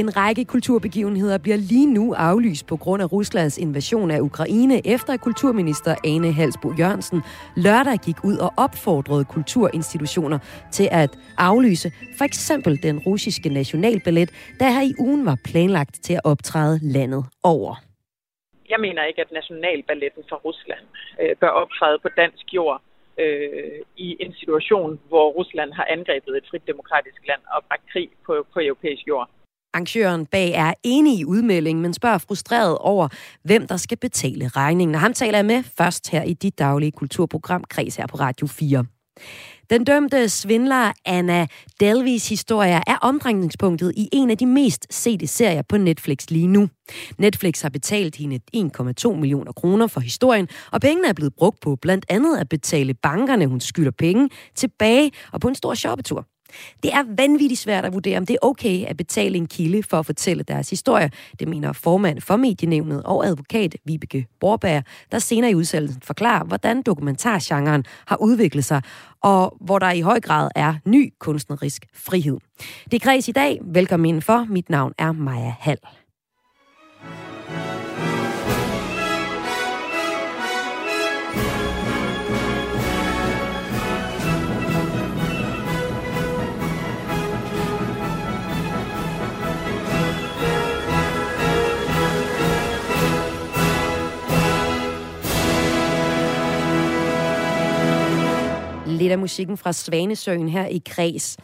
En række kulturbegivenheder bliver lige nu aflyst på grund af Ruslands invasion af Ukraine, efter at kulturminister Ane Halsbo Jørgensen lørdag gik ud og opfordrede kulturinstitutioner til at aflyse for eksempel den russiske nationalballet, der her i ugen var planlagt til at optræde landet over. Jeg mener ikke, at nationalballetten fra Rusland øh, bør optræde på dansk jord øh, i en situation, hvor Rusland har angrebet et frit demokratisk land og bragt krig på, på europæisk jord. Arrangøren bag er enig i udmeldingen, men spørger frustreret over, hvem der skal betale regningen. Og ham taler jeg med først her i dit daglige kulturprogram Kreds her på Radio 4. Den dømte svindler Anna Delvis historie er omdrejningspunktet i en af de mest sete serier på Netflix lige nu. Netflix har betalt hende 1,2 millioner kroner for historien, og pengene er blevet brugt på blandt andet at betale bankerne, hun skylder penge, tilbage og på en stor shoppetur. Det er vanvittigt svært at vurdere, om det er okay at betale en kilde for at fortælle deres historie. Det mener formand for Medienævnet og advokat Vibeke Borberg, der senere i udsendelsen forklarer, hvordan dokumentargenren har udviklet sig, og hvor der i høj grad er ny kunstnerisk frihed. Det er kreds i dag. Velkommen indenfor. Mit navn er Maja Hall. Lidt af musikken fra Svanesøen her i Kreds.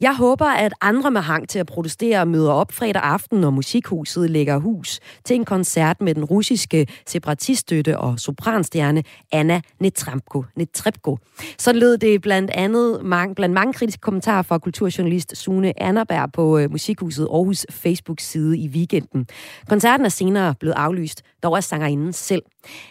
Jeg håber, at andre med hang til at protestere møder op fredag aften, når Musikhuset lægger hus til en koncert med den russiske separatiststøtte og sopranstjerne Anna Netrepko. Netrebko. Så lød det blandt andet mange, blandt mange kritiske kommentarer fra kulturjournalist Sune Annerberg på øh, Musikhuset Aarhus Facebook-side i weekenden. Koncerten er senere blevet aflyst, dog er sangerinden selv.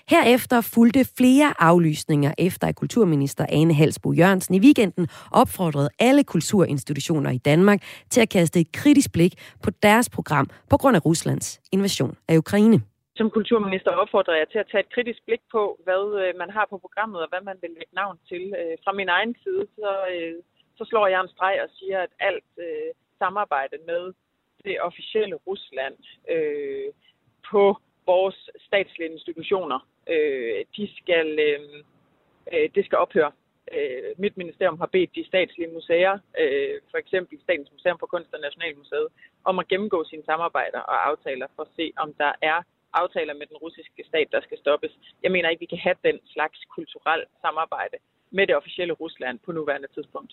Herefter fulgte flere aflysninger efter at kulturminister Ane Halsbo Jørgensen i weekenden opfordrede alle kulturinstitutioner i Danmark til at kaste et kritisk blik på deres program på grund af Ruslands invasion af Ukraine. Som kulturminister opfordrer jeg til at tage et kritisk blik på, hvad øh, man har på programmet og hvad man vil lægge navn til. Øh, fra min egen side, så, øh, så slår jeg en streg og siger, at alt samarbejde med det officielle Rusland øh, på vores statslige institutioner, øh, de skal, øh, øh, det skal ophøre. Øh, mit ministerium har bedt de statslige museer, øh, for eksempel Statens Museum for Kunst og Nationalmuseet, om at gennemgå sine samarbejder og aftaler for at se, om der er aftaler med den russiske stat, der skal stoppes. Jeg mener ikke, vi kan have den slags kulturelt samarbejde med det officielle Rusland på nuværende tidspunkt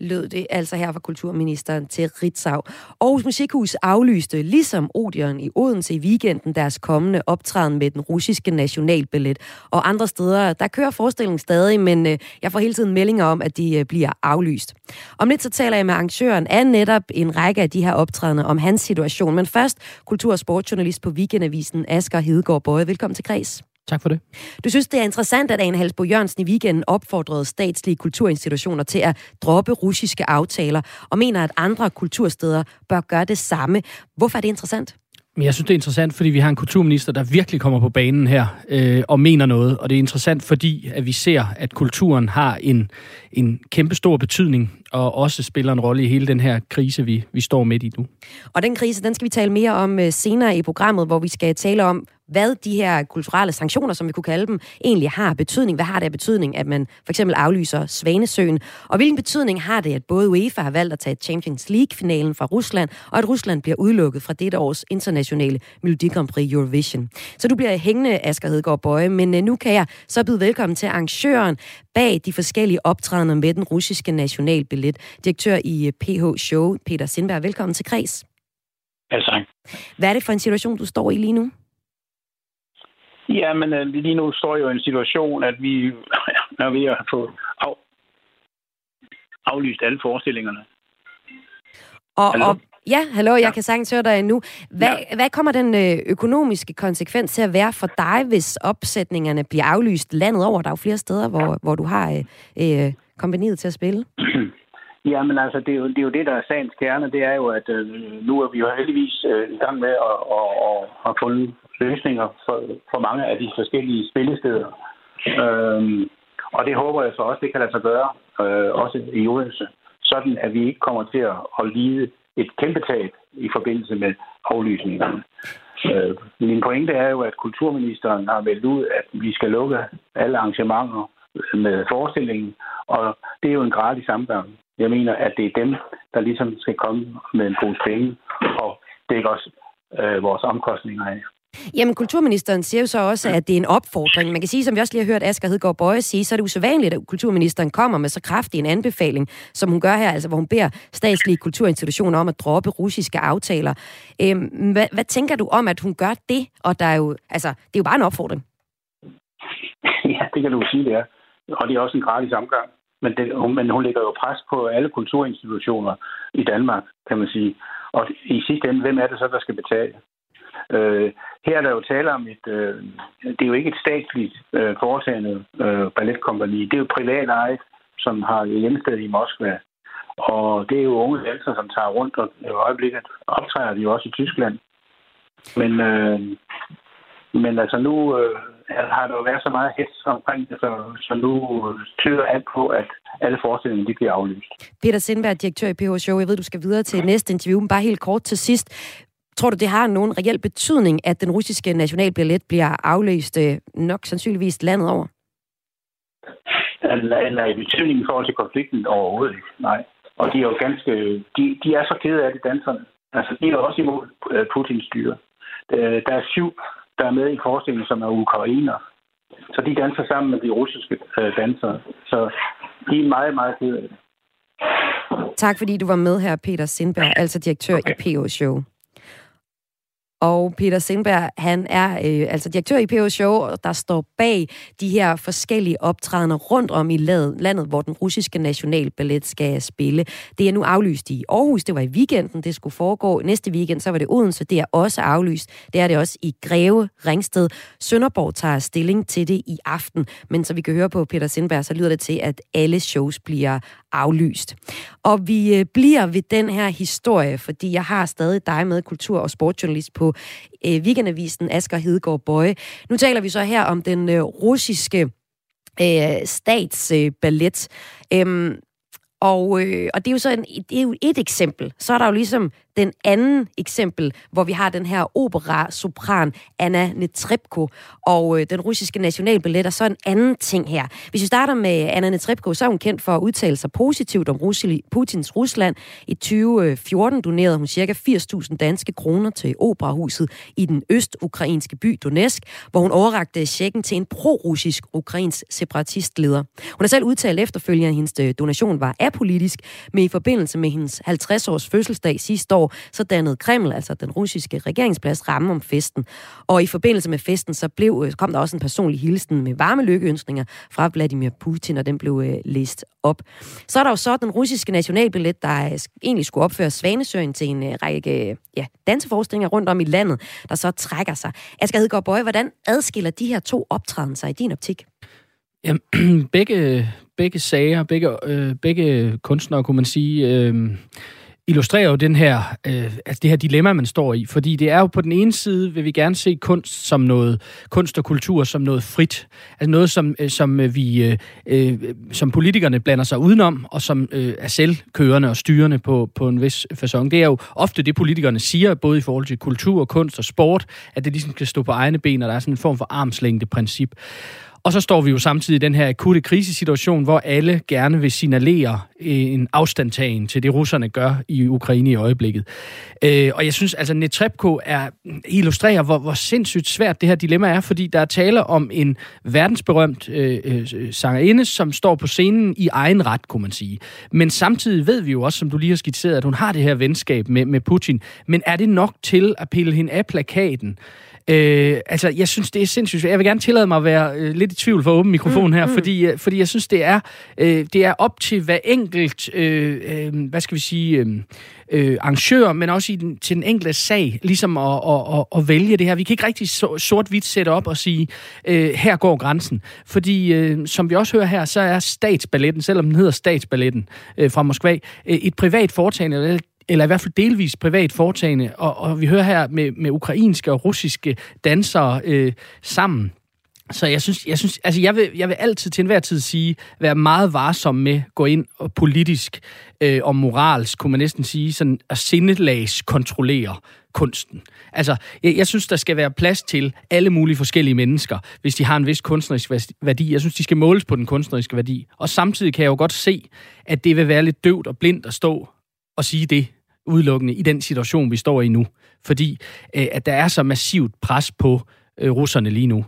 lød det altså her fra kulturministeren til Ritzau. Aarhus Musikhus aflyste, ligesom Odeon i Odense i weekenden, deres kommende optræden med den russiske nationalballet. Og andre steder, der kører forestillingen stadig, men øh, jeg får hele tiden meldinger om, at de øh, bliver aflyst. Om lidt så taler jeg med arrangøren af netop en række af de her optrædende om hans situation. Men først, kultur- og sportsjournalist på Weekendavisen, Asger Hedegaard Bøje. Velkommen til Kreds. Tak for det. Du synes, det er interessant, at Ane Halsbo Jørgensen i weekenden opfordrede statslige kulturinstitutioner til at droppe russiske aftaler, og mener, at andre kultursteder bør gøre det samme. Hvorfor er det interessant? Men jeg synes, det er interessant, fordi vi har en kulturminister, der virkelig kommer på banen her øh, og mener noget. Og det er interessant, fordi at vi ser, at kulturen har en, en kæmpe stor betydning og også spiller en rolle i hele den her krise, vi, vi står midt i nu. Og den krise, den skal vi tale mere om øh, senere i programmet, hvor vi skal tale om, hvad de her kulturelle sanktioner, som vi kunne kalde dem, egentlig har betydning. Hvad har det af betydning, at man for eksempel aflyser Svanesøen? Og hvilken betydning har det, at både UEFA har valgt at tage Champions League-finalen fra Rusland, og at Rusland bliver udelukket fra dette års internationale Melodi Grand Prix Eurovision? Så du bliver hængende, Asger Hedegaard Bøje, men øh, nu kan jeg så byde velkommen til arrangøren bag de forskellige optrædener med den russiske nationalbillet, direktør i PH øh, Show, Peter Sindberg. Velkommen til Kreds. Ja, tak. Hvad er det for en situation, du står i lige nu? Ja, men uh, lige nu står jo en situation, at vi er ved at få af, aflyst alle forestillingerne. Og, og Ja, hallo, jeg ja. kan sagtens høre dig nu. Hvad, ja. hvad kommer den øh, økonomiske konsekvens til at være for dig, hvis opsætningerne bliver aflyst landet over? Der er jo flere steder, hvor, hvor du har øh, øh, kompaniet til at spille. Ja, men altså, det er, jo, det er jo det, der er sagens kerne. Det er jo, at øh, nu er vi jo heldigvis øh, i gang med at, at, at, at fundet løsninger for, for mange af de forskellige spillesteder. Øhm, og det håber jeg så også, det kan lade sig gøre, øh, også i Odense, sådan at vi ikke kommer til at, at lide et kæmpe tab i forbindelse med aflysningerne. Øh, min pointe er jo, at kulturministeren har meldt ud, at vi skal lukke alle arrangementer med forestillingen, og det er jo en gratis samgang. Jeg mener, at det er dem, der ligesom skal komme med en pose penge og dække os øh, vores omkostninger af. Jamen, kulturministeren siger jo så også, at det er en opfordring. Man kan sige, som vi også lige har hørt Asger Hedegaard Bøje sige, så er det usædvanligt, at kulturministeren kommer med så kraftig en anbefaling, som hun gør her, altså hvor hun beder statslige kulturinstitutioner om at droppe russiske aftaler. Øhm, hvad, hvad tænker du om, at hun gør det? Og der er jo, altså, det er jo bare en opfordring. Ja, det kan du sige, det er. Og det er også en gratis omgang. Men, det, hun, men hun lægger jo pres på alle kulturinstitutioner i Danmark, kan man sige. Og i sidste ende, hvem er det så, der skal betale? Øh, her er der jo tale om et... Øh, det er jo ikke et statsligt øh, foretagende øh, balletkompani. Det er jo privat ejet, som har hjemsted i Moskva. Og det er jo unge dansere, som tager rundt, og i øjeblikket optræder de jo også i Tyskland. Men, øh, men altså nu øh, har der jo været så meget hets omkring det, så, så nu tyder alt på, at alle forestillinger de bliver aflyst. Peter Sindberg, direktør i PH Show. Jeg ved, du skal videre til næste interview, men bare helt kort til sidst. Tror du, det har nogen reel betydning, at den russiske nationalbillet bliver afløst øh, nok sandsynligvis landet over? Eller i betydning i forhold til konflikten overhovedet ikke. Nej. Og de er jo ganske... De, de er så kede af det, danserne. Altså, de er også imod øh, Putins styre. Øh, der er syv, der er med i forestillingen, som er ukrainer. Så de danser sammen med de russiske dansere. Så de er meget, meget kede af det. Tak fordi du var med her, Peter Sindberg, altså direktør okay. i PO Show. Og Peter Sindberg, han er øh, altså direktør i PO Show, der står bag de her forskellige optrædener rundt om i landet, hvor den russiske nationalballet skal spille. Det er nu aflyst i Aarhus, det var i weekenden, det skulle foregå. Næste weekend, så var det Odense, det er også aflyst. Det er det også i Greve, Ringsted. Sønderborg tager stilling til det i aften. Men så vi kan høre på Peter Sindberg, så lyder det til, at alle shows bliver aflyst. Og vi øh, bliver ved den her historie, fordi jeg har stadig dig med, kultur- og sportsjournalist på øh, Weekendavisen, Asger Hedegaard Bøje. Nu taler vi så her om den øh, russiske øh, statsballet. Øh, øhm, og, øh, og det er jo så en, det er jo et eksempel. Så er der jo ligesom den anden eksempel, hvor vi har den her opera-sopran Anna Netrebko og øh, den russiske nationalballet, og så en anden ting her. Hvis vi starter med Anna Netrebko, så er hun kendt for at udtale sig positivt om Rusli, Putins Rusland. I 2014 donerede hun ca. 80.000 danske kroner til operahuset i den øst-ukrainske by Donetsk, hvor hun overrakte checken til en pro-russisk ukrainsk separatistleder. Hun har selv udtalt efterfølgende, at hendes øh, donation var apolitisk, men i forbindelse med hendes 50-års fødselsdag sidste år, så dannede Kreml, altså den russiske regeringsplads, ramme om festen. Og i forbindelse med festen, så blev, øh, kom der også en personlig hilsen med varme lykkeønskninger fra Vladimir Putin, og den blev øh, læst op. Så er der jo så den russiske nationalbillet, der øh, egentlig skulle opføre Svanesøen til en øh, række øh, ja, danseforestillinger rundt om i landet, der så trækker sig. Asger Hedegaard Bøje, hvordan adskiller de her to optræden sig i din optik? Jamen, begge, begge sager, begge, øh, begge kunstnere, kunne man sige, øh, illustrerer jo den her, øh, altså det her dilemma, man står i. Fordi det er jo på den ene side, vil vi gerne se kunst som noget, kunst og kultur som noget frit. Altså noget, som, øh, som vi, øh, øh, som politikerne blander sig udenom, og som øh, er selvkørende og styrende på, på en vis façon. Det er jo ofte det, politikerne siger, både i forhold til kultur, kunst og sport, at det ligesom skal stå på egne ben, og der er sådan en form for armslængde princip. Og så står vi jo samtidig i den her akutte krisesituation, hvor alle gerne vil signalere øh, en afstandtagen til det, russerne gør i Ukraine i øjeblikket. Øh, og jeg synes, altså Netrebko er, illustrerer, hvor, hvor sindssygt svært det her dilemma er, fordi der er tale om en verdensberømt øh, øh, sangerinde, som står på scenen i egen ret, kunne man sige. Men samtidig ved vi jo også, som du lige har skitseret, at hun har det her venskab med, med Putin. Men er det nok til at pille hende af plakaten? Øh, altså, jeg synes, det er sindssygt. Jeg vil gerne tillade mig at være øh, lidt i tvivl for åben mikrofon her, mm, mm. Fordi, øh, fordi jeg synes, det er, øh, det er op til hver enkelt, øh, øh, hvad skal vi sige, øh, øh, arrangør, men også i den, til den enkelte sag, ligesom at, at, at, at vælge det her. Vi kan ikke rigtig sort-hvidt sætte op og sige, øh, her går grænsen. Fordi, øh, som vi også hører her, så er statsballetten, selvom den hedder statsballetten øh, fra Moskva, øh, et privat foretagende, eller i hvert fald delvis privat foretagende, og, og vi hører her med, med ukrainske og russiske dansere øh, sammen. Så jeg synes, jeg synes, altså jeg vil, jeg vil altid til enhver tid sige, være meget varsom med at gå ind og politisk øh, og moralsk, kunne man næsten sige, sådan at sindelags kontrollere kunsten. Altså, jeg, jeg synes, der skal være plads til alle mulige forskellige mennesker, hvis de har en vis kunstnerisk værdi. Jeg synes, de skal måles på den kunstneriske værdi. Og samtidig kan jeg jo godt se, at det vil være lidt døvt og blindt at stå at sige det udelukkende i den situation, vi står i nu. Fordi øh, at der er så massivt pres på øh, russerne lige nu.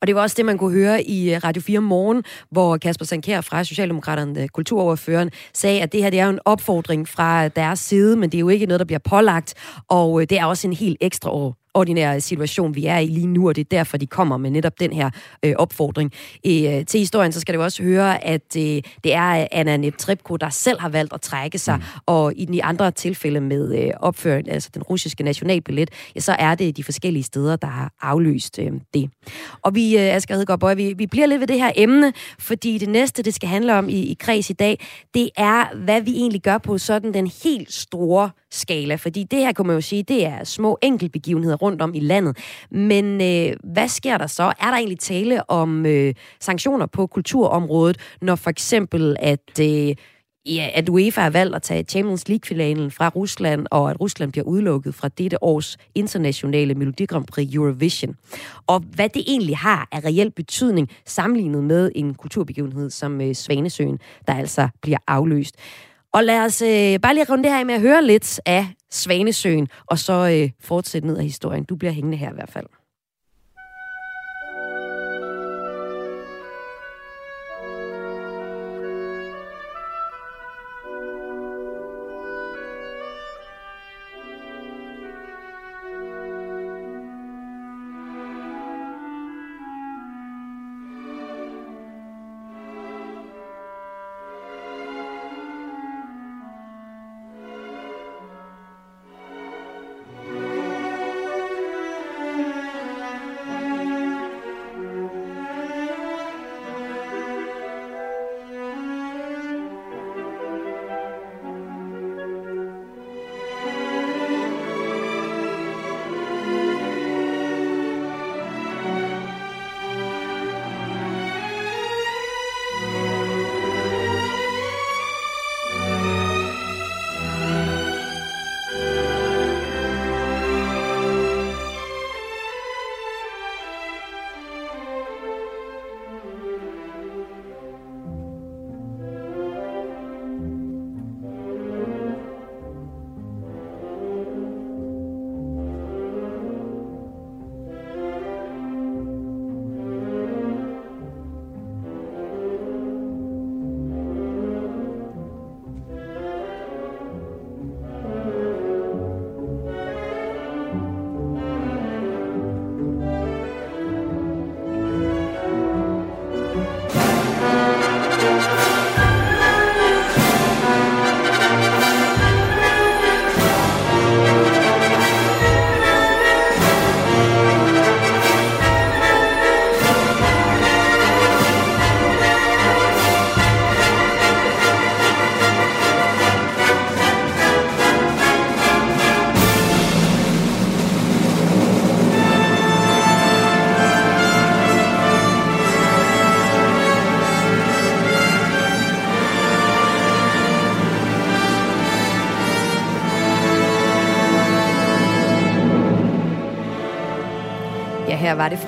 Og det var også det, man kunne høre i øh, Radio 4 Morgen, hvor Kasper Sankær fra Socialdemokraterne, øh, kulturoverføreren, sagde, at det her det er jo en opfordring fra øh, deres side, men det er jo ikke noget, der bliver pålagt, og det er også en helt ekstra år ordinære situation, vi er i lige nu, og det er derfor, de kommer med netop den her øh, opfordring. Øh, til historien, så skal jo også høre, at øh, det er Anna Neptripko, der selv har valgt at trække sig, mm. og i de andre tilfælde med øh, opføring, altså den russiske nationalbillet, ja, så er det de forskellige steder, der har aflyst øh, det. Og vi, øh, Asger Hedegaard vi, vi bliver lidt ved det her emne, fordi det næste, det skal handle om i, i kreds i dag, det er, hvad vi egentlig gør på sådan den helt store skala. Fordi det her, kunne man jo sige, det er små enkeltbegivenheder rundt om i landet. Men øh, hvad sker der så? Er der egentlig tale om øh, sanktioner på kulturområdet, når for eksempel at... Øh, ja, at UEFA har valgt at tage Champions League-finalen fra Rusland, og at Rusland bliver udelukket fra dette års internationale Melodi Grand Prix Eurovision. Og hvad det egentlig har af reel betydning sammenlignet med en kulturbegivenhed som øh, Svanesøen, der altså bliver afløst. Og lad os øh, bare lige runde det her med at høre lidt af Svanesøen, og så øh, fortsætte ned af historien. Du bliver hængende her i hvert fald.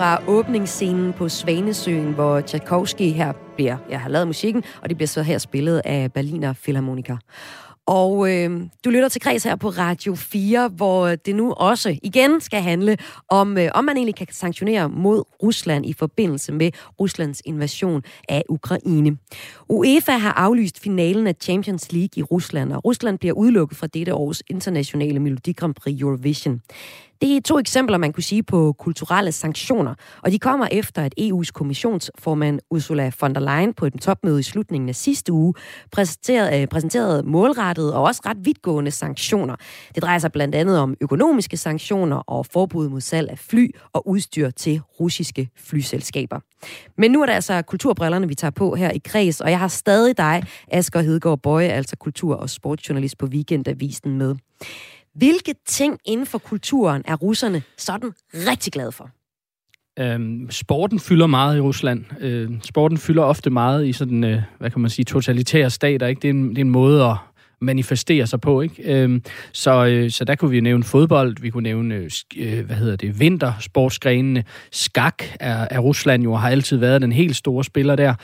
Fra åbningsscenen på Svanesøen, hvor Tchaikovsky her bliver, jeg har lavet musikken, og det bliver så her spillet af Berliner Philharmoniker. Og øh, du lytter til Kreds her på Radio 4, hvor det nu også igen skal handle om, øh, om man egentlig kan sanktionere mod Rusland i forbindelse med Ruslands invasion af Ukraine. UEFA har aflyst finalen af Champions League i Rusland, og Rusland bliver udelukket fra dette års internationale Melodi Grand Prix Eurovision. Det er to eksempler, man kunne sige på kulturelle sanktioner, og de kommer efter, at EU's kommissionsformand Ursula von der Leyen på et topmøde i slutningen af sidste uge præsenterede, øh, præsenterede målrettede og også ret vidtgående sanktioner. Det drejer sig blandt andet om økonomiske sanktioner og forbud mod salg af fly og udstyr til russiske flyselskaber. Men nu er det altså kulturbrillerne, vi tager på her i Kreds, og jeg har stadig dig, Asger Hedegaard Bøje, altså kultur- og sportsjournalist på Weekendavisen med. Hvilke ting inden for kulturen er russerne sådan rigtig glade for? Øhm, sporten fylder meget i Rusland. Øh, sporten fylder ofte meget i sådan, øh, hvad kan man sige, totalitære stater. Ikke? Det, er en, det er en måde at manifestere sig på. Ikke? Øhm, så, øh, så der kunne vi nævne fodbold, vi kunne nævne, øh, hvad hedder det, vintersportsgrenene. Skak er, er Rusland jo, har altid været den helt store spiller der.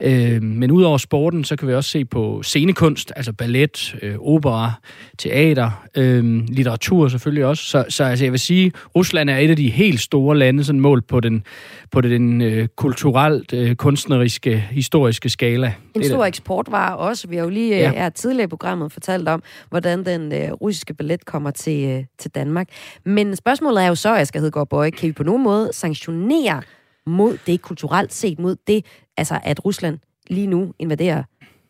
Øh, men udover sporten, så kan vi også se på scenekunst, altså ballet, øh, opera, teater, øh, litteratur selvfølgelig også. Så, så altså, jeg vil sige, Rusland er et af de helt store lande, sådan målt på den, på den øh, kulturelt, øh, kunstneriske, historiske skala. En stor eksport var også. Vi har jo lige ja. er tidligere i programmet fortalt om, hvordan den øh, russiske ballet kommer til, øh, til Danmark. Men spørgsmålet er jo så, Asger Hedegaard Bøje, kan vi på nogen måde sanktionere mod det kulturelt set, mod det, altså at Rusland lige nu invaderer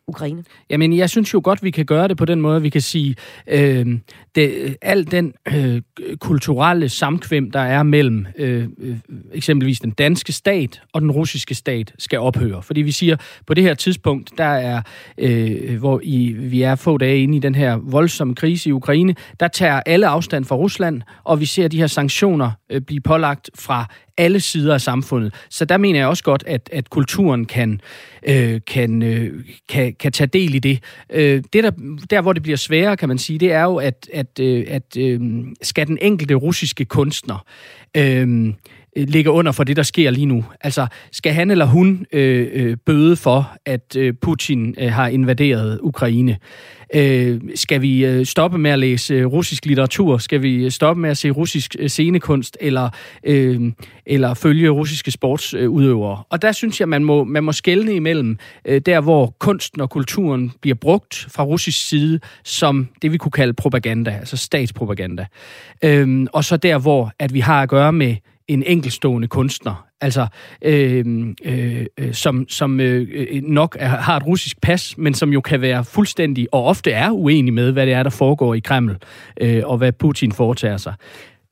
Ukraine? Jamen, jeg synes jo godt, vi kan gøre det på den måde, vi kan sige, øh, det, øh, al den øh, kulturelle samkvem, der er mellem øh, øh, eksempelvis den danske stat og den russiske stat, skal ophøre. Fordi vi siger, på det her tidspunkt, der er, øh, hvor i, vi er få dage inde i den her voldsomme krise i Ukraine, der tager alle afstand fra Rusland, og vi ser de her sanktioner øh, blive pålagt fra alle sider af samfundet. Så der mener jeg også godt, at, at kulturen kan, øh, kan, øh, kan, kan tage del i det. Øh, det der, der, hvor det bliver sværere, kan man sige, det er jo, at, at, øh, at øh, skal den enkelte russiske kunstner øh, Øh, ligger under for det, der sker lige nu. Altså, skal han eller hun øh, øh, bøde for, at øh, Putin øh, har invaderet Ukraine? Øh, skal vi øh, stoppe med at læse øh, russisk litteratur? Skal vi øh, stoppe med at se russisk øh, scenekunst? Eller, øh, eller følge russiske sportsudøvere? Og der synes jeg, man må, man må skelne imellem øh, der, hvor kunsten og kulturen bliver brugt fra russisk side som det, vi kunne kalde propaganda, altså statspropaganda. Øh, og så der, hvor at vi har at gøre med en enkelstående kunstner, altså øh, øh, som, som øh, nok er, har et russisk pas, men som jo kan være fuldstændig og ofte er uenig med, hvad det er, der foregår i Kreml, øh, og hvad Putin foretager sig.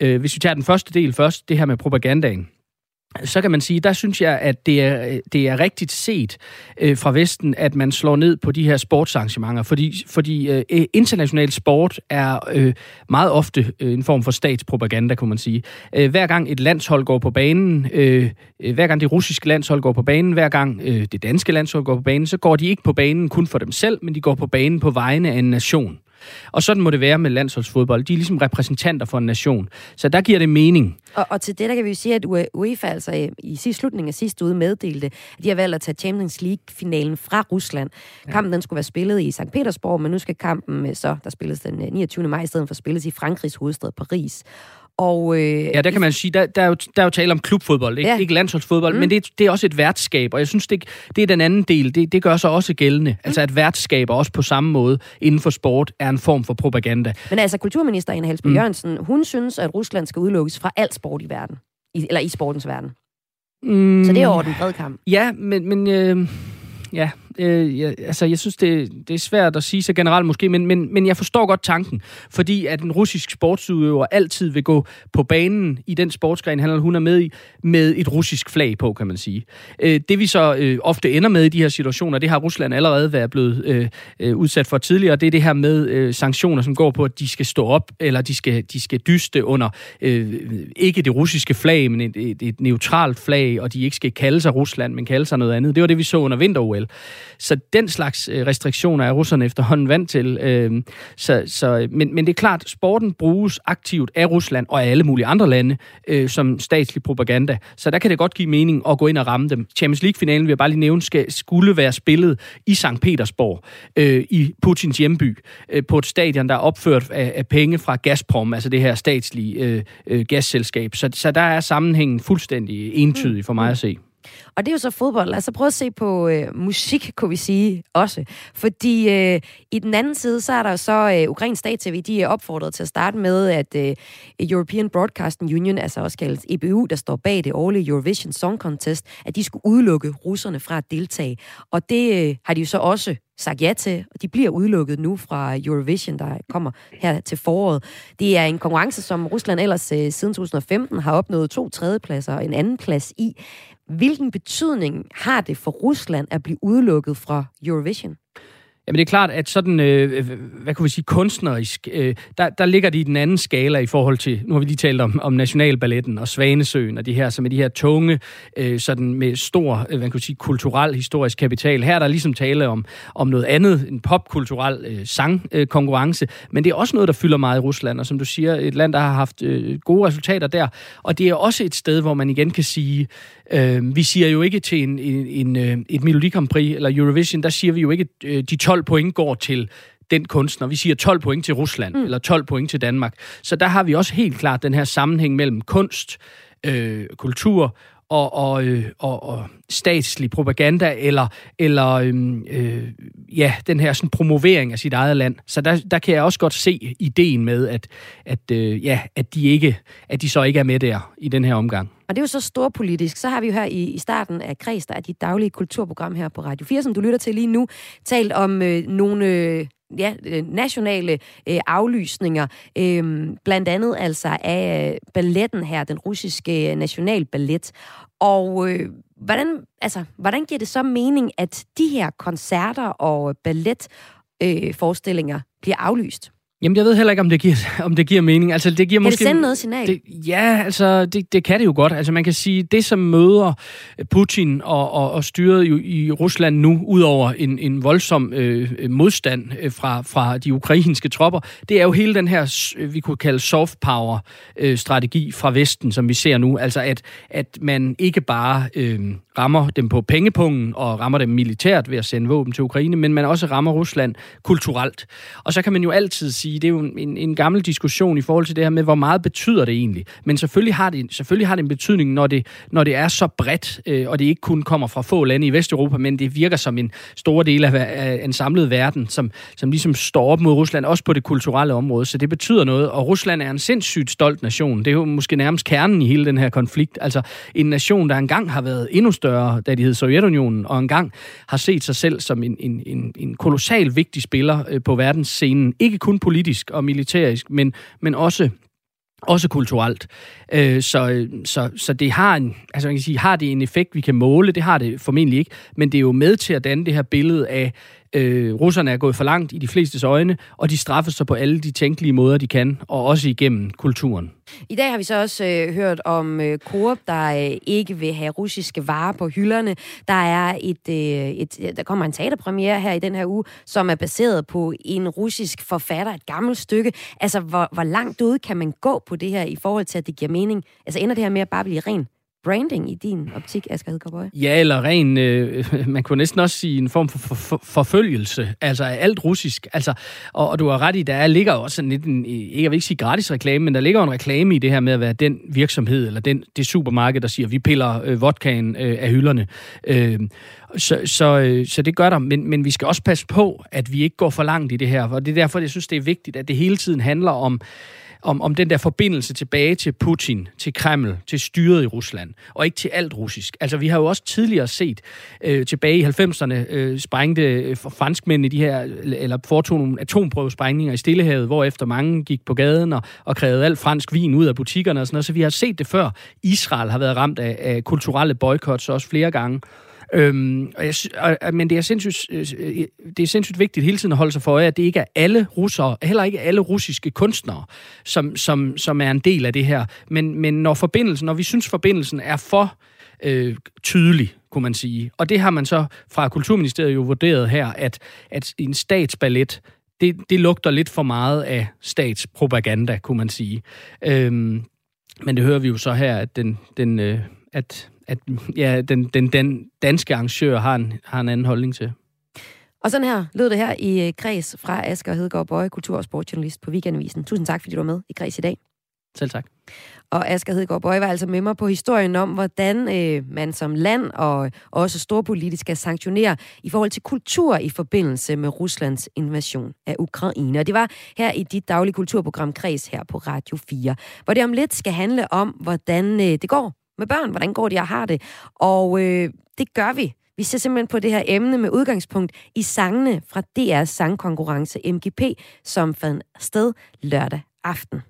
Øh, hvis vi tager den første del først, det her med propagandaen, så kan man sige, der synes jeg, at det er, det er rigtigt set øh, fra Vesten, at man slår ned på de her sportsarrangementer, fordi, fordi øh, øh international sport er øh, meget ofte øh, en form for statspropaganda, kan man sige. Øh, hver gang et landshold går på banen, øh, øh, hver gang det russiske landshold går på banen, hver gang øh, det danske landshold går på banen, så går de ikke på banen kun for dem selv, men de går på banen på vegne af en nation. Og sådan må det være med landsholdsfodbold. De er ligesom repræsentanter for en nation. Så der giver det mening. Og, og til det, der kan vi jo sige, at UEFA altså i sidste slutningen af sidste uge meddelte, at de har valgt at tage Champions League-finalen fra Rusland. Kampen den skulle være spillet i St. Petersborg, men nu skal kampen så, der spilles den 29. maj, i stedet for spilles i Frankrigs hovedstad Paris. Og, øh, ja, der kan man sige, der, der, er, jo, der er jo tale om klubfodbold, ikke, ja. ikke landsholdsfodbold, mm. men det, det er også et værtskab, og jeg synes, det, det er den anden del, det, det gør sig også gældende. Mm. Altså at værtskab også på samme måde inden for sport er en form for propaganda. Men altså, kulturminister Ina Halsby mm. Jørgensen, hun synes, at Rusland skal udelukkes fra alt sport i verden, i, eller i sportens verden. Mm. Så det er over den brede kamp. Ja, men... men øh, ja, øh, jeg, altså, jeg synes, det, det er svært at sige så generelt måske, men, men, men jeg forstår godt tanken, fordi at en russisk sportsudøver altid vil gå på banen i den sportsgren, han eller hun er med i, med et russisk flag på, kan man sige. Øh, det vi så øh, ofte ender med i de her situationer, det har Rusland allerede været blevet øh, øh, udsat for tidligere, det er det her med øh, sanktioner, som går på, at de skal stå op, eller de skal, de skal dyste under øh, ikke det russiske flag, men et, et, et neutralt flag, og de ikke skal kalde sig Rusland, men kalde sig noget andet. Det var det, vi så under vinter-OL så den slags øh, restriktioner er russerne efterhånden vant til. Øh, så, så, men, men det er klart, sporten bruges aktivt af Rusland og af alle mulige andre lande øh, som statslig propaganda. Så der kan det godt give mening at gå ind og ramme dem. Champions League-finalen, vil jeg bare lige nævne, skal, skulle være spillet i St. Petersborg, øh, i Putins hjemby, øh, på et stadion, der er opført af, af penge fra Gazprom, altså det her statslige øh, øh, gasselskab. Så, så der er sammenhængen fuldstændig entydig for mig at se. Og det er jo så fodbold. Lad os så prøve at se på øh, musik, kunne vi sige også. Fordi øh, i den anden side, så er der så øh, Ukrains stat-tv, de er opfordret til at starte med, at øh, European Broadcasting Union, altså også kaldet EBU, der står bag det årlige Eurovision Song Contest, at de skulle udelukke russerne fra at deltage. Og det øh, har de jo så også sagt ja til, og de bliver udelukket nu fra Eurovision, der kommer her til foråret. Det er en konkurrence, som Rusland ellers øh, siden 2015 har opnået to tredjepladser og en anden plads i. Hvilken betydning har det for Rusland at blive udelukket fra Eurovision? Jamen det er klart, at sådan, øh, øh hvad kan vi sige, kunstnerisk, øh, der, der ligger de i den anden skala i forhold til, nu har vi lige talt om, om Nationalballetten og Svanesøen og de her, som er de her tunge, øh, sådan med stor, øh, hvad kan vi sige, kulturel, historisk kapital. Her er der ligesom tale om, om noget andet, en popkulturel øh, sangkonkurrence, øh, men det er også noget, der fylder meget i Rusland, og som du siger, et land, der har haft øh, gode resultater der, og det er også et sted, hvor man igen kan sige, Øh, vi siger jo ikke til en, en, en, øh, et Melodi Grand Prix eller Eurovision, der siger vi jo ikke, at øh, de 12 point går til den kunstner. Vi siger 12 point til Rusland, mm. eller 12 point til Danmark. Så der har vi også helt klart den her sammenhæng mellem kunst, øh, kultur og, og, øh, og, og statslig propaganda, eller, eller øhm, øh, ja, den her sådan, promovering af sit eget land. Så der, der kan jeg også godt se ideen med, at, at, øh, ja, at, de ikke, at de så ikke er med der i den her omgang. Og det er jo så storpolitisk. Så har vi jo her i, i starten af Kreds, der er dit daglige kulturprogram her på Radio 4, som du lytter til lige nu, talt om øh, nogle... Øh, ja, øh, nationale øh, aflysninger, øh, blandt andet altså af øh, balletten her, den russiske øh, nationalballet. Og øh, hvordan, altså, hvordan giver det så mening, at de her koncerter og balletforestillinger øh, bliver aflyst? Jamen, jeg ved heller ikke, om det giver, om det giver mening. Altså, det giver kan måske, det sende noget signal? Det, ja, altså, det, det kan det jo godt. Altså, man kan sige, det som møder Putin og, og, og styret i, i Rusland nu, udover en, en voldsom øh, modstand øh, fra, fra de ukrainske tropper, det er jo hele den her, vi kunne kalde soft power øh, fra Vesten, som vi ser nu. Altså, at, at man ikke bare øh, rammer dem på pengepungen og rammer dem militært ved at sende våben til Ukraine, men man også rammer Rusland kulturelt. Og så kan man jo altid sige, det er jo en, en gammel diskussion i forhold til det her med, hvor meget betyder det egentlig. Men selvfølgelig har det, selvfølgelig har det en betydning, når det, når det er så bredt, øh, og det ikke kun kommer fra få lande i Vesteuropa, men det virker som en stor del af, af en samlet verden, som, som ligesom står op mod Rusland, også på det kulturelle område. Så det betyder noget, og Rusland er en sindssygt stolt nation. Det er jo måske nærmest kernen i hele den her konflikt. Altså en nation, der engang har været endnu større, da de hed Sovjetunionen, og engang har set sig selv som en, en, en, en kolossal vigtig spiller øh, på verdensscenen. Ikke kun politisk politisk og militærisk, men, men også også kulturelt. Øh, så, så, så det har en, altså man kan sige, har det en effekt, vi kan måle? Det har det formentlig ikke, men det er jo med til at danne det her billede af, øh, russerne er gået for langt i de flestes øjne, og de straffes så på alle de tænkelige måder, de kan, og også igennem kulturen. I dag har vi så også øh, hørt om øh, Coop, der øh, ikke vil have russiske varer på hylderne. Der er et, øh, et, der kommer en teaterpremiere her i den her uge, som er baseret på en russisk forfatter, et gammelt stykke. Altså, hvor, hvor langt ud kan man gå på det her i forhold til, at det giver mening? Altså, ender det her med at bare blive ren branding i din optik, Asger Hedgaard Ja, eller ren, øh, man kunne næsten også sige en form for, for, for forfølgelse, altså alt russisk. Altså, og, og du har ret i, der ligger også sådan lidt en, jeg vil ikke sige gratis reklame, men der ligger en reklame i det her med at være den virksomhed, eller den, det supermarked, der siger, vi piller øh, vodkaen øh, af hylderne. Øh, så, så, øh, så det gør der, men, men vi skal også passe på, at vi ikke går for langt i det her, og det er derfor, jeg synes, det er vigtigt, at det hele tiden handler om om, om den der forbindelse tilbage til Putin, til Kreml, til styret i Rusland, og ikke til alt russisk. Altså, vi har jo også tidligere set øh, tilbage i 90'erne øh, sprængte øh, franskmændene de her, eller foretog nogle atomprøvesprængninger i Stillehavet, hvor efter mange gik på gaden og, og krævede alt fransk vin ud af butikkerne og sådan noget. Så vi har set det før. Israel har været ramt af, af kulturelle boykots også flere gange. Øhm, og jeg, og, men det er, sindssygt, øh, øh, det er sindssygt vigtigt hele tiden at holde sig for øje, at det ikke er alle russere, heller ikke alle russiske kunstnere, som, som, som er en del af det her. Men, men når forbindelsen, når vi synes forbindelsen er for øh, tydelig, kunne man sige. Og det har man så fra Kulturministeriet jo vurderet her, at, at en statsballet, det, det lugter lidt for meget af statspropaganda, kunne man sige. Øhm, men det hører vi jo så her, at den, den, øh, at, at, ja, den, den, den danske arrangør har en, har en anden holdning til. Og sådan her lød det her i øh, Kreds fra Asger Hedegaard Bøje, kultur- og sportsjournalist på Weekendavisen. Tusind tak, fordi du var med i Kreds i dag. Selv tak. Og Asger Hedegaard Bøje var altså med mig på historien om, hvordan øh, man som land og også storpolitisk skal sanktionere i forhold til kultur i forbindelse med Ruslands invasion af Ukraine. Og det var her i dit daglige kulturprogram Kreds her på Radio 4, hvor det om lidt skal handle om, hvordan øh, det går med børn, hvordan går de og har det. Og øh, det gør vi vi ser simpelthen på det her emne med udgangspunkt i sangene fra DR's sangkonkurrence MGP, som fandt sted lørdag aften.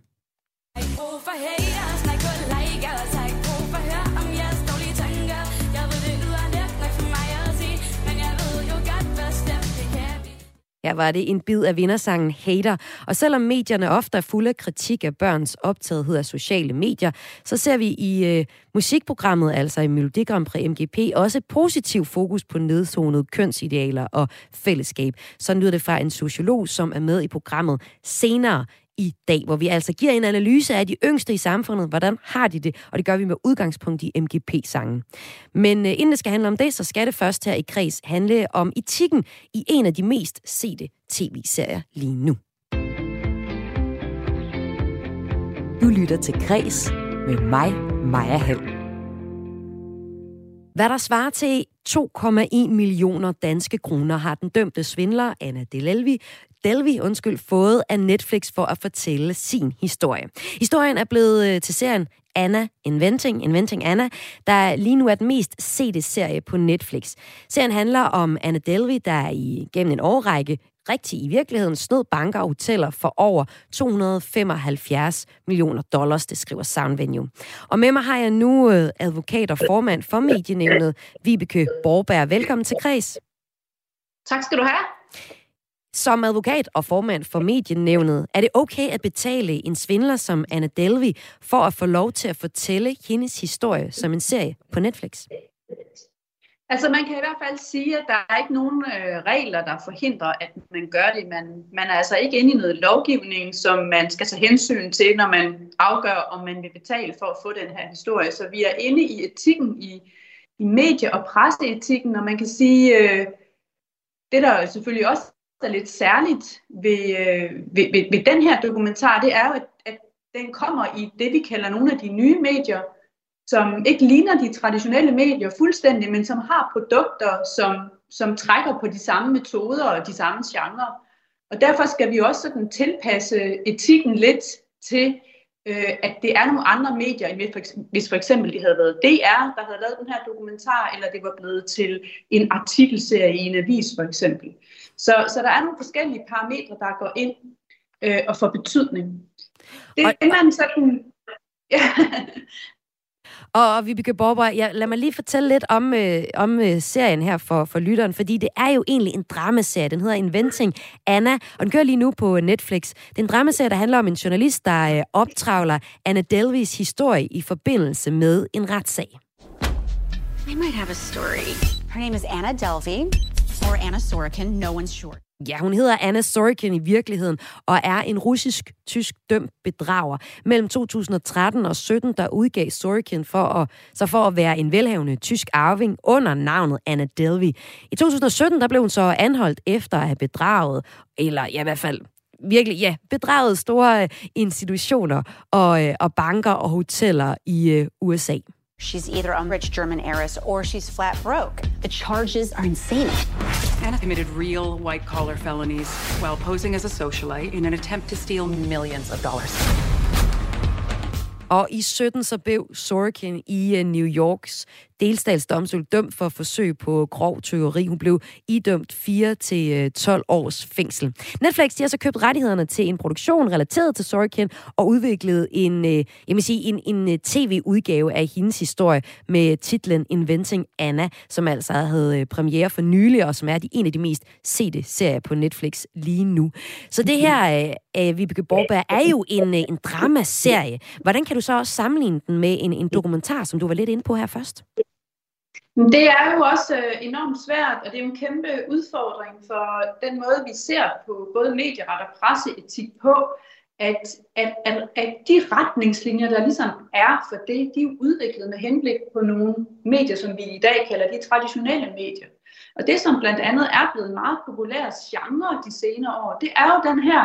Her var det en bid af vindersangen Hater. Og selvom medierne ofte er fulde af kritik af børns optagethed af sociale medier, så ser vi i øh, musikprogrammet, altså i Melodi Grand Prix MGP, også positiv fokus på nedzonede kønsidealer og fællesskab. Så lyder det fra en sociolog, som er med i programmet senere i dag, hvor vi altså giver en analyse af de yngste i samfundet. Hvordan har de det? Og det gør vi med udgangspunkt i MGP-sangen. Men øh, inden det skal handle om det, så skal det først her i Kreds handle om etikken i en af de mest sete tv-serier lige nu. Du lytter til Kres med mig, Maja Hall. Hvad der svarer til 2,1 millioner danske kroner har den dømte svindler Anna Delalvi Delvi undskyld, fået af Netflix for at fortælle sin historie. Historien er blevet øh, til serien Anna Inventing, Inventing Anna, der lige nu er den mest sete serie på Netflix. Serien handler om Anna Delvey, der i gennem en årrække rigtig i virkeligheden snød banker og hoteller for over 275 millioner dollars, det skriver Soundvenue. Og med mig har jeg nu øh, advokat og formand for medienævnet, Vibeke Borberg. Velkommen til Kreds. Tak skal du have. Som advokat og formand for medienævnet, er det okay at betale en svindler som Anna Delvey for at få lov til at fortælle hendes historie som en serie på Netflix? Altså man kan i hvert fald sige, at der er ikke nogen øh, regler, der forhindrer, at man gør det. Man, man er altså ikke inde i noget lovgivning, som man skal tage hensyn til, når man afgør, om man vil betale for at få den her historie. Så vi er inde i etikken, i, i medie- og presseetikken, og man kan sige, øh, det der selvfølgelig også er lidt særligt ved, øh, ved, ved, ved den her dokumentar, det er jo, at, at den kommer i det, vi kalder nogle af de nye medier, som ikke ligner de traditionelle medier fuldstændig, men som har produkter, som, som trækker på de samme metoder og de samme genrer. Og derfor skal vi også sådan tilpasse etikken lidt til, øh, at det er nogle andre medier, end hvis for eksempel det havde været DR, der havde lavet den her dokumentar, eller det var blevet til en artikelserie i en avis for eksempel. Så, så der er nogle forskellige parametre, der går ind øh, og får betydning. Det er man sådan... Ja. Og Vibeke Borber, ja, lad mig lige fortælle lidt om, øh, om øh, serien her for, for lytteren, fordi det er jo egentlig en dramaserie. Den hedder Inventing Anna, og den kører lige nu på Netflix. Det er en dramaserie, der handler om en journalist, der øh, optravler Anna Delvis historie i forbindelse med en retssag. I might have a story. Her name is Anna Delvey or Anna Sorokin, no one's sure. Ja, hun hedder Anna Sorokin i virkeligheden, og er en russisk-tysk dømt bedrager. Mellem 2013 og 17 der udgav Sorokin for at, så for at være en velhavende tysk arving under navnet Anna Delvey. I 2017 der blev hun så anholdt efter at have bedraget, eller ja, i hvert fald virkelig, ja, bedraget store øh, institutioner og, øh, og banker og hoteller i øh, USA. She's either a rich German heiress or she's flat broke. The charges are insane. Anna committed real white collar felonies while posing as a socialite in an attempt to steal millions of dollars. Og i 17 så blev Sorokin i øh, New Yorks delstatsdomstol dømt for forsøg på grov tyveri. Hun blev idømt 4 til øh, 12 års fængsel. Netflix de har så købt rettighederne til en produktion relateret til Sorokin og udviklet en, øh, jeg vil sige, en, en øh, tv-udgave af hendes historie med titlen Inventing Anna, som altså havde øh, premiere for nylig, og som er de, en af de mest sete serier på Netflix lige nu. Så det her, øh, Vibeke Borberg, er jo en, en dramaserie. Hvordan kan du så også sammenligne den med en, en dokumentar, som du var lidt inde på her først? Det er jo også øh, enormt svært, og det er en kæmpe udfordring for den måde, vi ser på både medieret og presseetik på, at, at, at, at de retningslinjer, der ligesom er for det, de er udviklet med henblik på nogle medier, som vi i dag kalder de traditionelle medier. Og det, som blandt andet er blevet meget populær genre de senere år, det er jo den her,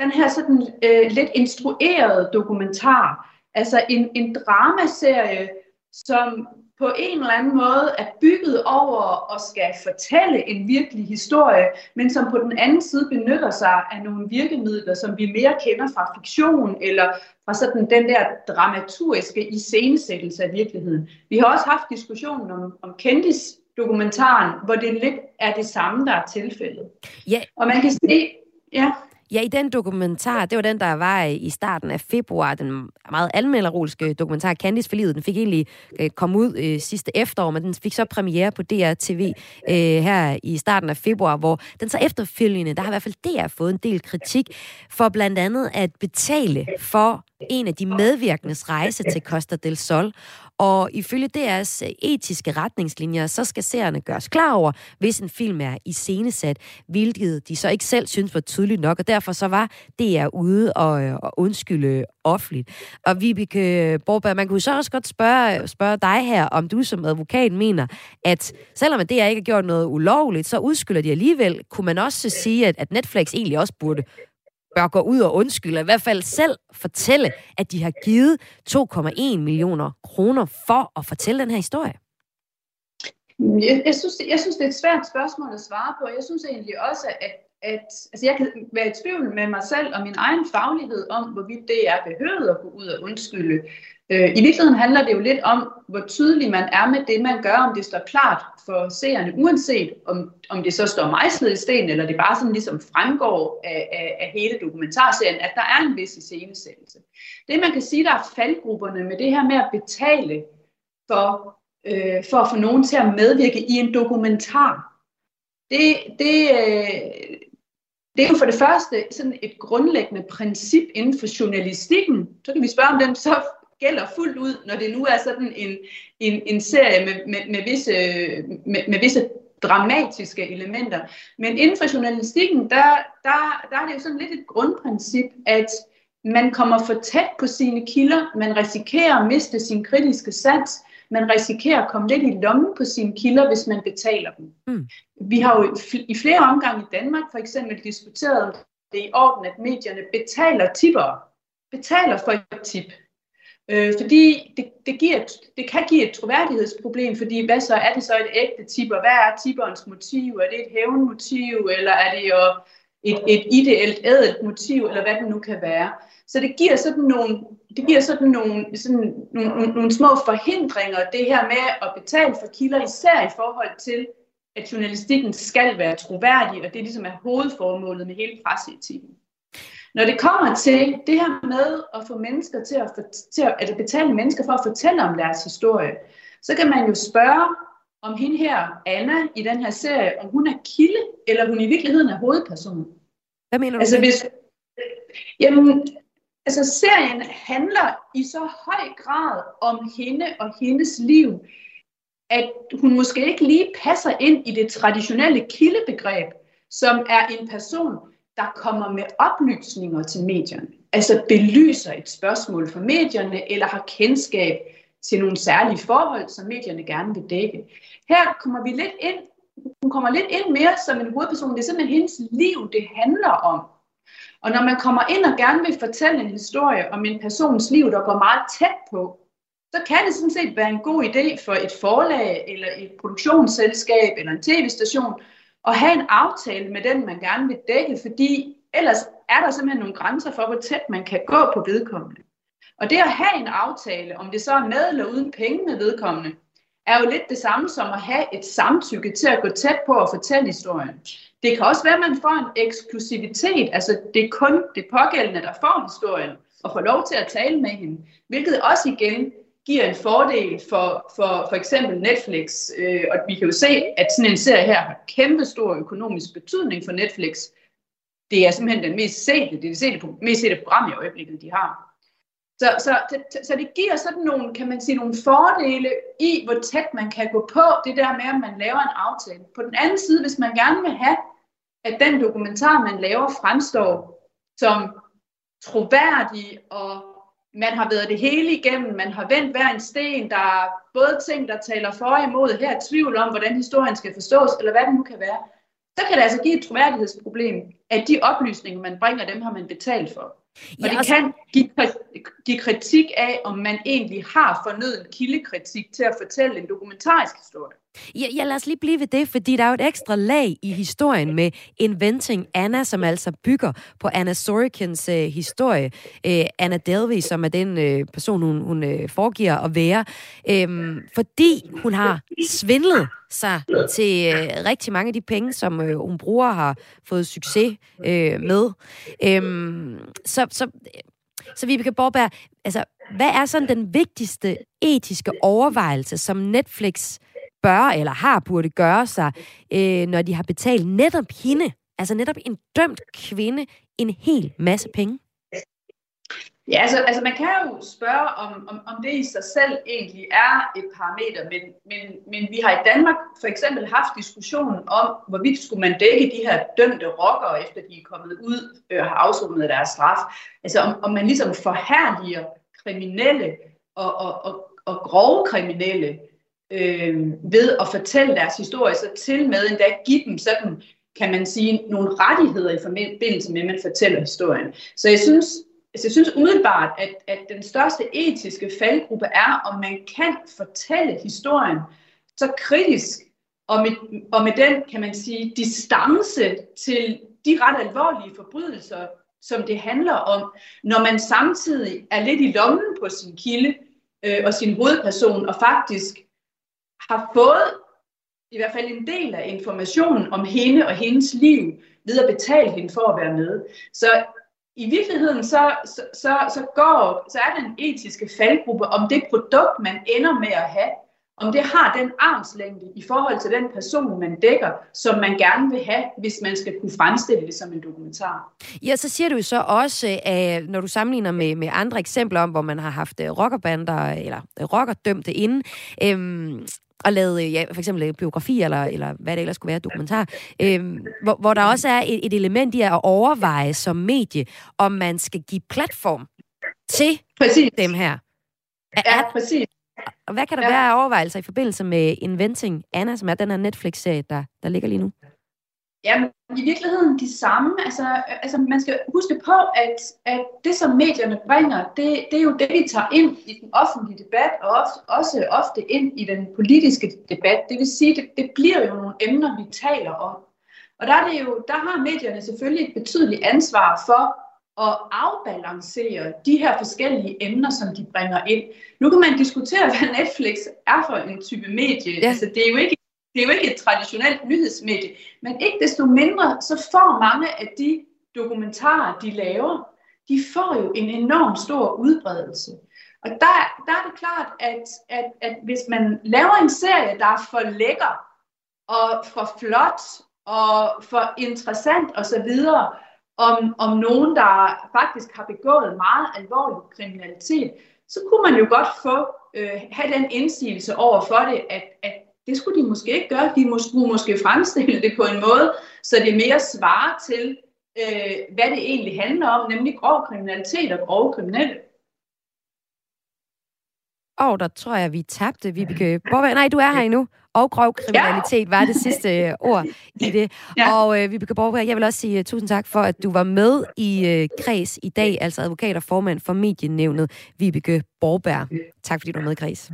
den her sådan øh, lidt instruerede dokumentar. Altså en, en dramaserie, som på en eller anden måde er bygget over og skal fortælle en virkelig historie, men som på den anden side benytter sig af nogle virkemidler, som vi mere kender fra fiktion eller fra sådan den der dramaturgiske iscenesættelse af virkeligheden. Vi har også haft diskussionen om, om kendis dokumentaren, hvor det lidt er det samme, der er tilfældet. Ja. Og man kan se, ja. Ja, i den dokumentar, det var den, der var i starten af februar, den meget almelderolske dokumentar Candice for livet, den fik egentlig øh, kom ud øh, sidste efterår, men den fik så premiere på DR-TV øh, her i starten af februar, hvor den så efterfølgende, der har i hvert fald DR fået en del kritik for blandt andet at betale for en af de medvirkendes rejse til Costa del Sol. Og ifølge deres øh, etiske retningslinjer, så skal seerne gøres klar over, hvis en film er iscenesat, hvilket de så ikke selv synes var tydeligt nok, og derfor så var DR ude og, øh, og undskylde offentligt. Og Vibeke Borberg, man kunne så også godt spørge, spørge dig her, om du som advokat mener, at selvom det ikke har gjort noget ulovligt, så udskylder de alligevel. Kunne man også sige, at, at Netflix egentlig også burde bør gå ud og undskylde, i hvert fald selv fortælle, at de har givet 2,1 millioner kroner for at fortælle den her historie? Jeg, jeg, synes, jeg synes, det er et svært spørgsmål at svare på. Jeg synes egentlig også, at, at altså jeg kan være i tvivl med mig selv og min egen faglighed om, hvorvidt det er behøvet at gå ud og undskylde. Øh, I virkeligheden handler det jo lidt om, hvor tydelig man er med det, man gør, om det står klart for seerne, uanset om, om det så står mejslet i sten, eller det bare sådan ligesom fremgår af, af, af hele dokumentarserien, at der er en vis iscenesættelse. Det man kan sige, der er faldgrupperne med det her med at betale for, øh, for at få nogen til at medvirke i en dokumentar, det, det, øh, det er jo for det første sådan et grundlæggende princip inden for journalistikken. Så kan vi spørge, om den så gælder fuldt ud, når det nu er sådan en, en, en serie med, med, med, visse, med, med visse dramatiske elementer. Men inden for journalistikken, der, der, der er det jo sådan lidt et grundprincip, at man kommer for tæt på sine kilder, man risikerer at miste sin kritiske sans, man risikerer at komme lidt i lommen på sine kilder, hvis man betaler dem. Mm. Vi har jo i flere omgange i Danmark for eksempel diskuteret det i orden, at medierne betaler tipper, betaler for et tip. Øh, fordi det, det, giver, det kan give et troværdighedsproblem, fordi hvad så er det så et ægte tipper? Hvad er tipperens motiv? Er det et hævnmotiv, eller er det jo et, et ideelt ædelt motiv, eller hvad det nu kan være? Så det giver sådan nogle, det giver sådan nogle, sådan nogle, nogle, nogle små forhindringer, det her med at betale for kilder, især i forhold til, at journalistikken skal være troværdig, og det ligesom er hovedformålet med hele presseetikken. Når det kommer til det her med at få mennesker til at, for, til at, at betale mennesker for at fortælle om deres historie, så kan man jo spørge, om hende her, Anna, i den her serie, om hun er kilde, eller hun i virkeligheden er hovedperson. Hvad mener du? Altså, hvis, jamen, altså serien handler i så høj grad om hende og hendes liv, at hun måske ikke lige passer ind i det traditionelle kildebegreb, som er en person, der kommer med oplysninger til medierne. Altså belyser et spørgsmål for medierne, eller har kendskab til nogle særlige forhold, som medierne gerne vil dække. Her kommer vi lidt ind, hun kommer lidt ind mere som en hovedperson. Det er simpelthen hendes liv, det handler om. Og når man kommer ind og gerne vil fortælle en historie om en persons liv, der går meget tæt på, så kan det sådan set være en god idé for et forlag, eller et produktionsselskab, eller en tv-station, at have en aftale med den, man gerne vil dække, fordi ellers er der simpelthen nogle grænser for, hvor tæt man kan gå på vedkommende. Og det at have en aftale, om det så er med eller uden penge med vedkommende, er jo lidt det samme som at have et samtykke til at gå tæt på at fortælle historien. Det kan også være, at man får en eksklusivitet, altså det er kun det pågældende, der får historien, og får lov til at tale med hende, hvilket også igen giver en fordel for, for, for eksempel Netflix. Øh, og vi kan jo se, at sådan en serie her har kæmpe stor økonomisk betydning for Netflix. Det er simpelthen den mest sete, det er det sete, mest sete program i øjeblikket, de har. Så, så, så, så det giver sådan nogle, kan man sige, nogle fordele i, hvor tæt man kan gå på det der med, at man laver en aftale. På den anden side, hvis man gerne vil have, at den dokumentar, man laver, fremstår som troværdig, og man har været det hele igennem, man har vendt hver en sten, der er både ting, der taler for og imod, her er tvivl om, hvordan historien skal forstås, eller hvad det nu kan være, så kan det altså give et troværdighedsproblem, at de oplysninger, man bringer, dem har man betalt for. Og ja, det kan give, give kritik af, om man egentlig har fornøden kildekritik til at fortælle en dokumentarisk historie. Ja, ja, lad os lige blive ved det, fordi der er jo et ekstra lag i historien med Inventing Anna, som altså bygger på Anna Sorokins øh, historie. Øh, Anna Delvey, som er den øh, person, hun, hun øh, foregiver at være. Øh, fordi hun har svindlet sig til øh, rigtig mange af de penge, som øh, hun bruger har fået succes øh, med. Øh, så, så, så Vibeke Borberg, altså, hvad er sådan den vigtigste etiske overvejelse, som Netflix bør eller har burde gøre sig, øh, når de har betalt netop hende, altså netop en dømt kvinde, en hel masse penge? Ja, altså, altså man kan jo spørge, om, om, om det i sig selv egentlig er et parameter, men, men, men vi har i Danmark for eksempel haft diskussionen om, hvorvidt skulle man dække de her dømte rockere, efter de er kommet ud øh, har afsonet deres straf. Altså om, om man ligesom forhærliger kriminelle og, og, og, og grove kriminelle øh, ved at fortælle deres historie, så til med endda give dem sådan, kan man sige, nogle rettigheder i forbindelse med, at man fortæller historien. Så jeg synes, altså jeg synes umiddelbart, at, at den største etiske faldgruppe er, om man kan fortælle historien så kritisk, og med, og med den, kan man sige, distance til de ret alvorlige forbrydelser, som det handler om, når man samtidig er lidt i lommen på sin kilde øh, og sin hovedperson, og faktisk har fået i hvert fald en del af informationen om hende og hendes liv ved at betale hende for at være med. Så i virkeligheden så, så, så, så, går, så er den etiske faldgruppe om det produkt, man ender med at have, om det har den armslængde i forhold til den person, man dækker, som man gerne vil have, hvis man skal kunne fremstille det som en dokumentar. Ja, så siger du så også, at når du sammenligner med, med andre eksempler om, hvor man har haft øh, rockerbander eller øh, rockerdømte inden, øhm, og lavet ja, for eksempel biografi, eller, eller hvad det ellers skulle være, dokumentar, øhm, hvor, hvor der også er et, et element i at overveje som medie, om man skal give platform til præcis. dem her. Er, ja, præcis. Og hvad kan der ja. være af overvejelser i forbindelse med Inventing Anna, som er den her Netflix-serie, der, der ligger lige nu? Jamen, i virkeligheden de samme. Altså, altså man skal huske på, at, at det, som medierne bringer, det, det er jo det, vi tager ind i den offentlige debat, og også, også ofte ind i den politiske debat. Det vil sige, det, det bliver jo nogle emner, vi taler om. Og der, er det jo, der har medierne selvfølgelig et betydeligt ansvar for at afbalancere de her forskellige emner, som de bringer ind. Nu kan man diskutere, hvad Netflix er for en type medie. Ja. Altså, det er jo ikke det er jo ikke et traditionelt nyhedsmedie, men ikke desto mindre, så får mange af de dokumentarer, de laver, de får jo en enorm stor udbredelse. Og der, der er det klart, at, at, at hvis man laver en serie, der er for lækker, og for flot, og for interessant osv., om, om nogen, der faktisk har begået meget alvorlig kriminalitet, så kunne man jo godt få øh, have den indsigelse over for det, at, at det skulle de måske ikke gøre. De skulle måske fremstille det på en måde, så det mere svarer til, øh, hvad det egentlig handler om, nemlig grov kriminalitet og grove kriminelle. Og der tror jeg, vi tabte Vibeke Borberg. Nej, du er her endnu. Og grov kriminalitet var det sidste øh, ord i det. Ja. Og øh, Vibeke Borberg, jeg vil også sige uh, tusind tak for, at du var med i uh, Kreds i dag, altså advokat og formand for medienævnet, Vibeke Borberg. Tak fordi du var med i Kreds.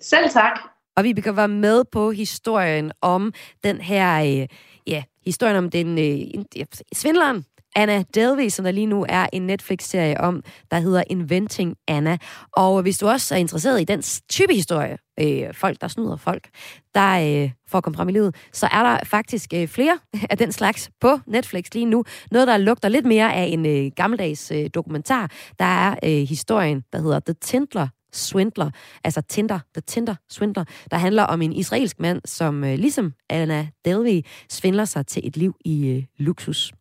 Selv tak. Og vi kan være med på historien om den her, øh, ja, historien om den øh, svindleren, Anna Delvey, som der lige nu er en Netflix-serie om, der hedder Inventing Anna. Og hvis du også er interesseret i den type historie, øh, folk, der snyder folk, der øh, får komme frem i livet, så er der faktisk øh, flere af den slags på Netflix lige nu. Noget, der lugter lidt mere af en øh, gammeldags øh, dokumentar. Der er øh, historien, der hedder The Tindler Swindler, altså Tinder, The Tinder Swindler, der handler om en israelsk mand, som øh, ligesom Anna Delvey svindler sig til et liv i øh, luksus.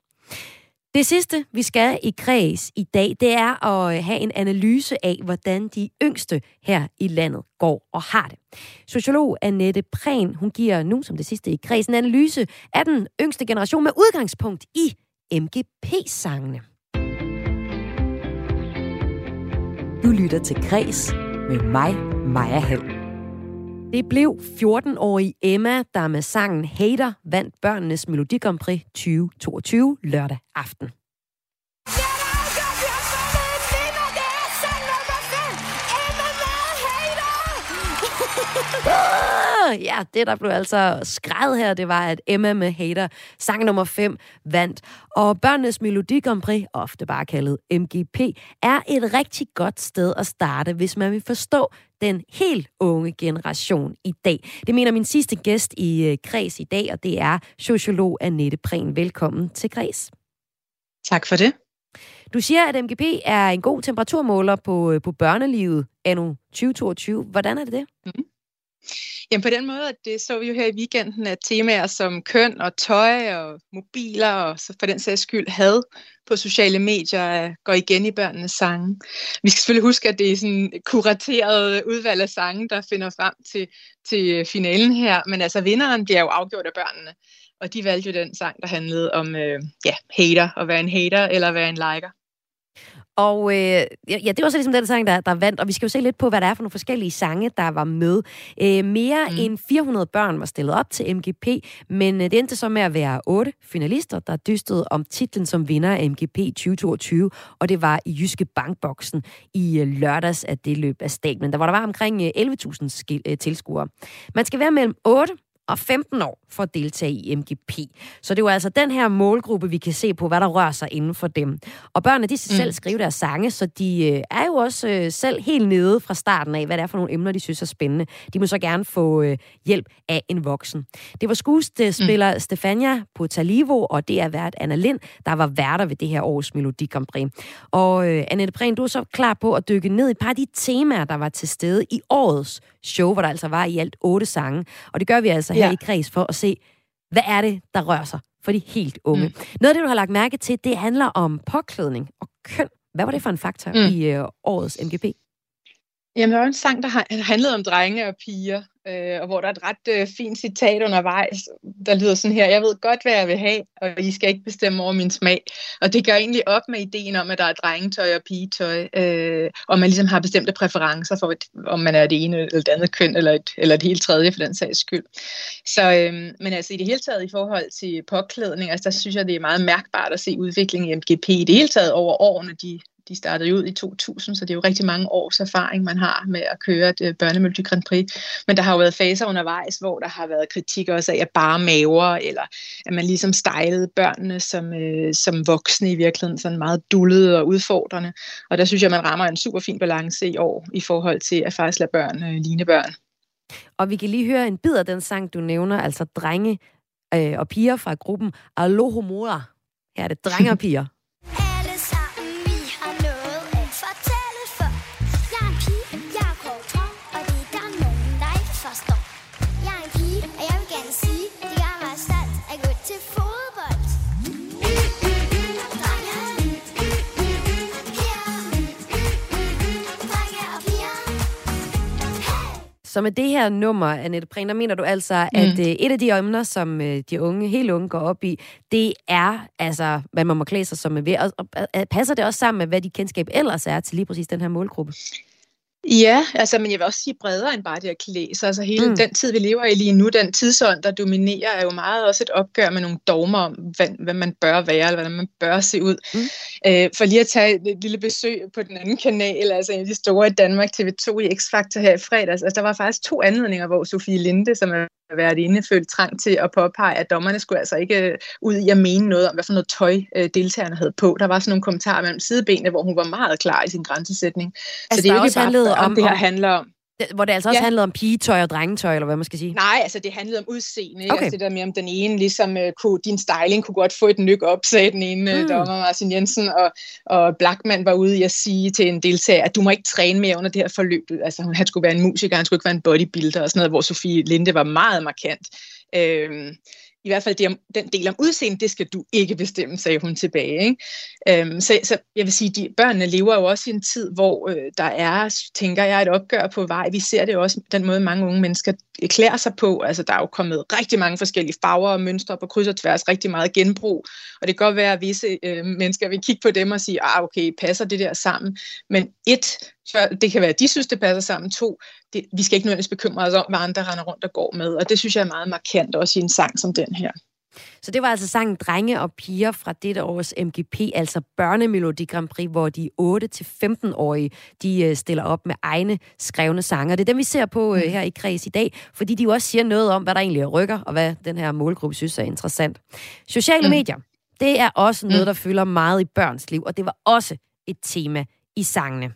Det sidste, vi skal i kreds i dag, det er at øh, have en analyse af, hvordan de yngste her i landet går og har det. Sociolog Annette Prehn, hun giver nu som det sidste i kreds en analyse af den yngste generation med udgangspunkt i MGP-sangene. Du lytter til Kres med mig, Maja Hall. Det blev 14-årige Emma, der med sangen Hater vandt børnenes Melodikompris 2022 lørdag aften. Ja, det der blev altså skrevet her, det var, at Emma med Hater, sang nummer 5, vandt. Og børnenes Melodi Grand Prix, ofte bare kaldet MGP, er et rigtig godt sted at starte, hvis man vil forstå den helt unge generation i dag. Det mener min sidste gæst i øh, Kreds i dag, og det er sociolog Annette Prehn. Velkommen til Kreds. Tak for det. Du siger, at MGP er en god temperaturmåler på, øh, på børnelivet anno 2022. Hvordan er det det? Mm. Jamen på den måde, at det så vi jo her i weekenden, at temaer som køn og tøj og mobiler og så for den sags skyld had på sociale medier øh, går igen i børnenes sange. Vi skal selvfølgelig huske, at det er sådan kurateret udvalg af sange, der finder frem til, til finalen her, men altså vinderen bliver jo afgjort af børnene, og de valgte jo den sang, der handlede om øh, ja, hater, at være en hater eller at være en liker. Og øh, ja, det var så ligesom den sang, der, der vandt, og vi skal jo se lidt på, hvad der er for nogle forskellige sange, der var med. Øh, mere mm. end 400 børn var stillet op til MGP, men øh, det endte så med at være otte finalister, der dystede om titlen som vinder af MGP 2022, og det var i Jyske Bankboksen i øh, lørdags, at det løb af stablen, der var der var omkring øh, 11.000 øh, tilskuere. Man skal være mellem 8 og 15 år for at deltage i MGP. Så det er jo altså den her målgruppe, vi kan se på, hvad der rører sig inden for dem. Og børnene, de skal mm. selv skrive deres sange, så de øh, er jo også øh, selv helt nede fra starten af, hvad det er for nogle emner, de synes er spændende. De må så gerne få øh, hjælp af en voksen. Det var skuespiller mm. Stefania Potalivo, og det er vært Anna Lind, der var værter ved det her års Melodi Grand Prix. Og øh, Annette Prehn, du er så klar på at dykke ned i et par af de temaer, der var til stede i årets show, hvor der altså var i alt otte sange. Og det gør vi altså her ja. i Kreds for at se, hvad er det, der rører sig for de helt unge. Mm. Noget af det, du har lagt mærke til, det handler om påklædning og køn. Hvad var det for en faktor mm. i øh, årets MGP? Jamen, der er en sang, der handlede om drenge og piger, øh, og hvor der er et ret øh, fint citat undervejs, der lyder sådan her, jeg ved godt, hvad jeg vil have, og I skal ikke bestemme over min smag. Og det gør egentlig op med ideen om, at der er drengetøj og pigetøj, øh, og man ligesom har bestemte præferencer for, om man er det ene eller det andet køn, eller et, eller et helt tredje for den sags skyld. Så, øh, men altså i det hele taget i forhold til påklædning, altså der synes jeg, det er meget mærkbart at se udviklingen i MGP i det hele taget over årene, de, de startede ud i 2000, så det er jo rigtig mange års erfaring, man har med at køre et øh, Grand Prix. Men der har jo været faser undervejs, hvor der har været kritik også af at bare maver, eller at man ligesom stejlede børnene som, øh, som voksne i virkeligheden, sådan meget dullede og udfordrende. Og der synes jeg, man rammer en super fin balance i år, i forhold til at faktisk lade børn øh, ligne børn. Og vi kan lige høre en bid af den sang, du nævner, altså drenge øh, og piger fra gruppen Aloha Mora. Her er det drenge og piger. Så med det her nummer, Annette Prehn, der mener du altså, mm. at uh, et af de emner, som uh, de unge, helt unge går op i, det er altså, hvad man må klæde sig som ved. Og, og, og passer det også sammen med, hvad de kendskab ellers er til lige præcis den her målgruppe? Ja, altså, men jeg vil også sige bredere end bare det at klæde sig. Altså hele mm. den tid, vi lever i lige nu, den tidsånd, der dominerer, er jo meget også et opgør med nogle dogmer om, hvad, hvad man bør være, eller hvordan man bør se ud. Mm. Øh, for lige at tage et lille besøg på den anden kanal, altså en af de store i Danmark, TV2 i X-Factor her i fredags, altså der var faktisk to anledninger, hvor Sofie Linde, som er været inde, følt trang til at påpege, at dommerne skulle altså ikke øh, ud i at mene noget om, hvad for noget tøj øh, deltagerne havde på. Der var sådan nogle kommentarer mellem sidebenene, hvor hun var meget klar i sin grænsesætning. Altså, så det er jo ikke bare, om, om det her handler om. Hvor det altså også ja. handlede om pigetøj og drengetøj, eller hvad man skal sige? Nej, altså det handlede om udseende. Okay. Altså det der med, om den ene, ligesom uh, kunne, din styling kunne godt få et nyk op, sagde den ene mm. dommer Martin Jensen, og, og Blackman var ude i at sige til en deltager, at du må ikke træne mere under det her forløb. Altså han skulle være en musiker, han skulle ikke være en bodybuilder og sådan noget, hvor Sofie Linde var meget markant. Øhm, i hvert fald det om, den del om udseende, det skal du ikke bestemme, sagde hun tilbage. Ikke? Øhm, så, så jeg vil sige, de børnene lever jo også i en tid, hvor øh, der er, tænker jeg, et opgør på vej. Vi ser det jo også den måde, mange unge mennesker klæder sig på. Altså, der er jo kommet rigtig mange forskellige farver og mønstre på kryds og tværs, rigtig meget genbrug. Og det kan godt være, at visse øh, mennesker vil kigge på dem og sige, ah, okay, passer det der sammen? Men et, det kan være, at de synes, det passer sammen. To, det, vi skal ikke nødvendigvis bekymre os om, hvad andre render rundt og går med. Og det synes jeg er meget markant også i en sang som den her. Så det var altså sangen Drenge og Piger fra dette års MGP, altså Børnemelodi Grand Prix, hvor de 8-15-årige de øh, stiller op med egne skrevne sanger. Det er dem, vi ser på øh, mm. her i Kreds i dag, fordi de jo også siger noget om, hvad der egentlig er rykker, og hvad den her målgruppe synes er interessant. Sociale mm. medier, det er også noget, mm. der fylder meget i børns liv, og det var også et tema i sangene.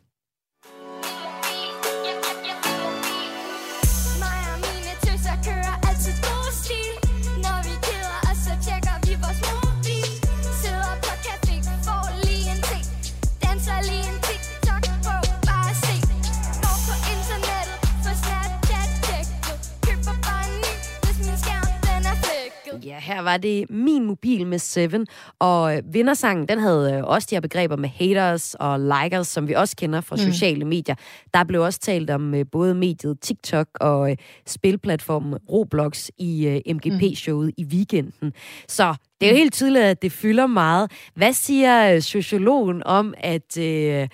Ja, her var det Min Mobil med Seven, og øh, vindersangen, den havde øh, også de her begreber med haters og likers, som vi også kender fra mm. sociale medier. Der blev også talt om øh, både mediet TikTok og spilplatformen Roblox i MGP-showet mm. i weekenden. Så det er jo helt tydeligt, at det fylder meget. Hvad siger sociologen om, at øh,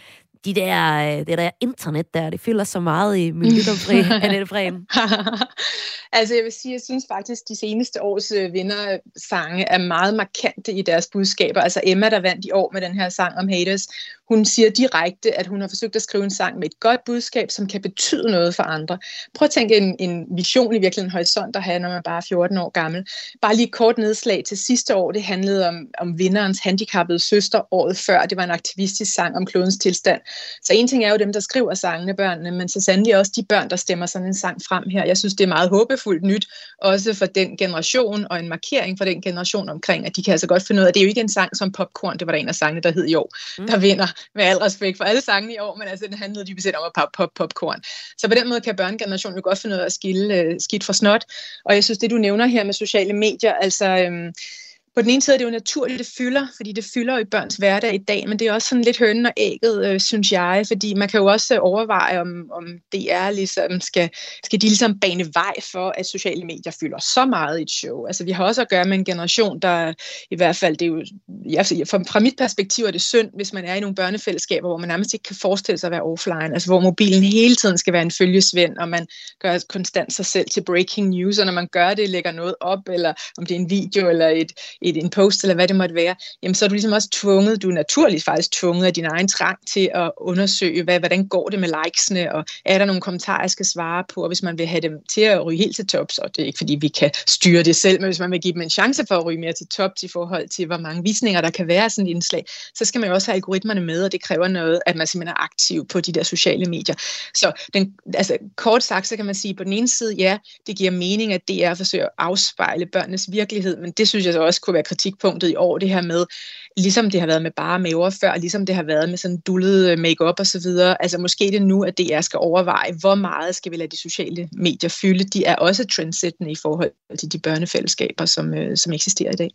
de der, det der internet der, det fylder så meget i Miljødomfri, Annette Frem? altså jeg vil sige, jeg synes faktisk, de seneste års øh, vindersange er meget markante i deres budskaber. Altså Emma, der vandt i år med den her sang om haters, hun siger direkte, at hun har forsøgt at skrive en sang med et godt budskab, som kan betyde noget for andre. Prøv at tænke en, en vision i virkeligheden horisont at have, når man bare er 14 år gammel. Bare lige kort nedslag til sidste år, det handlede om, om vinderens handicappede søster året før. Det var en aktivistisk sang om klodens tilstand. Så en ting er jo dem, der skriver sangene, børnene, men så sandelig også de børn, der stemmer sådan en sang frem her. Jeg synes, det er meget håbefuldt nyt, også for den generation, og en markering for den generation omkring, at de kan altså godt finde ud af, det er jo ikke en sang som Popcorn, det var der en af sangene, der hed i år, mm. der vinder med al respekt for alle sangene i år, men altså, den handlede dybest set om at pop, pop, popcorn. Så på den måde kan børnegenerationen jo godt finde ud af at skille uh, skidt fra snot, og jeg synes, det du nævner her med sociale medier, altså... Øhm, på den ene side er det jo naturligt, det fylder, fordi det fylder i børns hverdag i dag, men det er også sådan lidt hønnen og ægget, øh, synes jeg, fordi man kan jo også øh, overveje, om, om det er ligesom, skal, skal de ligesom bane vej for, at sociale medier fylder så meget i et show. Altså vi har også at gøre med en generation, der i hvert fald, det er jo, ja, fra, fra mit perspektiv er det synd, hvis man er i nogle børnefællesskaber, hvor man nærmest ikke kan forestille sig at være offline, altså hvor mobilen hele tiden skal være en følgesvend, og man gør konstant sig selv til breaking news, og når man gør det, lægger noget op, eller om det er en video eller et et, en post, eller hvad det måtte være, jamen så er du ligesom også tvunget, du er naturligt faktisk tvunget af din egen trang til at undersøge, hvad, hvordan går det med likesene, og er der nogle kommentarer, jeg skal svare på, og hvis man vil have dem til at ryge helt til tops, og det er ikke fordi, vi kan styre det selv, men hvis man vil give dem en chance for at ryge mere til tops i forhold til, hvor mange visninger der kan være sådan et indslag, så skal man jo også have algoritmerne med, og det kræver noget, at man simpelthen er aktiv på de der sociale medier. Så den, altså, kort sagt, så kan man sige, på den ene side, ja, det giver mening, at DR forsøger at at afspejle børnenes virkelighed, men det synes jeg så også skulle være kritikpunktet i år, det her med, ligesom det har været med bare maver før, ligesom det har været med sådan dullet øh, makeup og så videre. Altså måske det nu, at DR skal overveje, hvor meget skal vi lade de sociale medier fylde. De er også trendsættende i forhold til de børnefællesskaber, som, øh, som eksisterer i dag.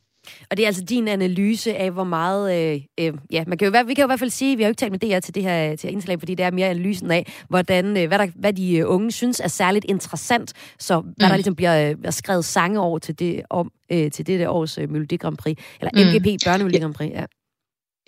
Og det er altså din analyse af, hvor meget... Øh, øh, ja, man kan jo, vi kan jo i hvert fald sige, vi har jo ikke talt med DR til det her, til indslag, fordi det er mere analysen af, hvordan, øh, hvad, der, hvad de øh, unge synes er særligt interessant, så hvad mm. der ligesom bliver øh, skrevet sange over til det, om, øh, til det der års øh, Melodi Grand Prix, eller MGP mm. Børne Melodi Grand Prix, ja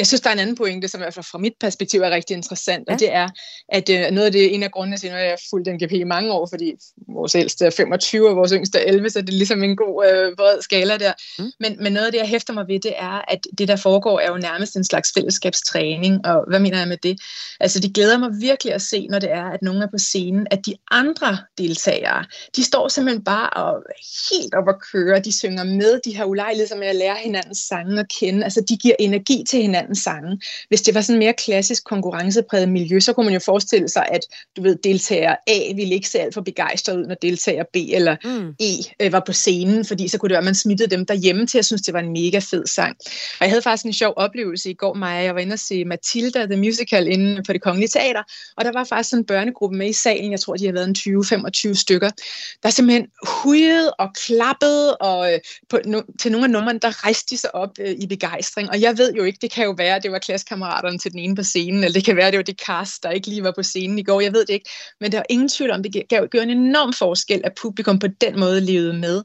jeg synes, der er en anden pointe, som i hvert fald fra mit perspektiv er rigtig interessant, ja. og det er, at øh, noget af det, en af grundene til, at jeg har fulgt NGP i mange år, fordi vores ældste er 25, og vores yngste er 11, så det er ligesom en god øh, bred skala der. Mm. Men, men noget af det, jeg hæfter mig ved, det er, at det, der foregår, er jo nærmest en slags fællesskabstræning, og hvad mener jeg med det? Altså, det glæder mig virkelig at se, når det er, at nogen er på scenen, at de andre deltagere, de står simpelthen bare og helt op at køre, de synger med, de har ulejlighed med at lære hinandens sange at kende, altså de giver energi til hinanden, hinandens sange. Hvis det var sådan mere klassisk konkurrencepræget miljø, så kunne man jo forestille sig, at du ved, deltager A ville ikke se alt for begejstret ud, når deltager B eller mm. E øh, var på scenen, fordi så kunne det være, at man smittede dem derhjemme til at synes, det var en mega fed sang. Og jeg havde faktisk en sjov oplevelse i går, mig. Jeg var inde og se Matilda, The Musical, inde på det Kongelige Teater, og der var faktisk sådan en børnegruppe med i salen, jeg tror, de har været en 20-25 stykker, der simpelthen hujede og klappede, og øh, på, no, til nogle af numrene, der rejste de sig op øh, i begejstring. Og jeg ved jo ikke, det kan jo være, at det var klassekammeraterne til den ene på scenen, eller det kan være, at det var det cast, der ikke lige var på scenen i går. Jeg ved det ikke. Men der er ingen tvivl om, det gav, gør en enorm forskel, at publikum på den måde levede med.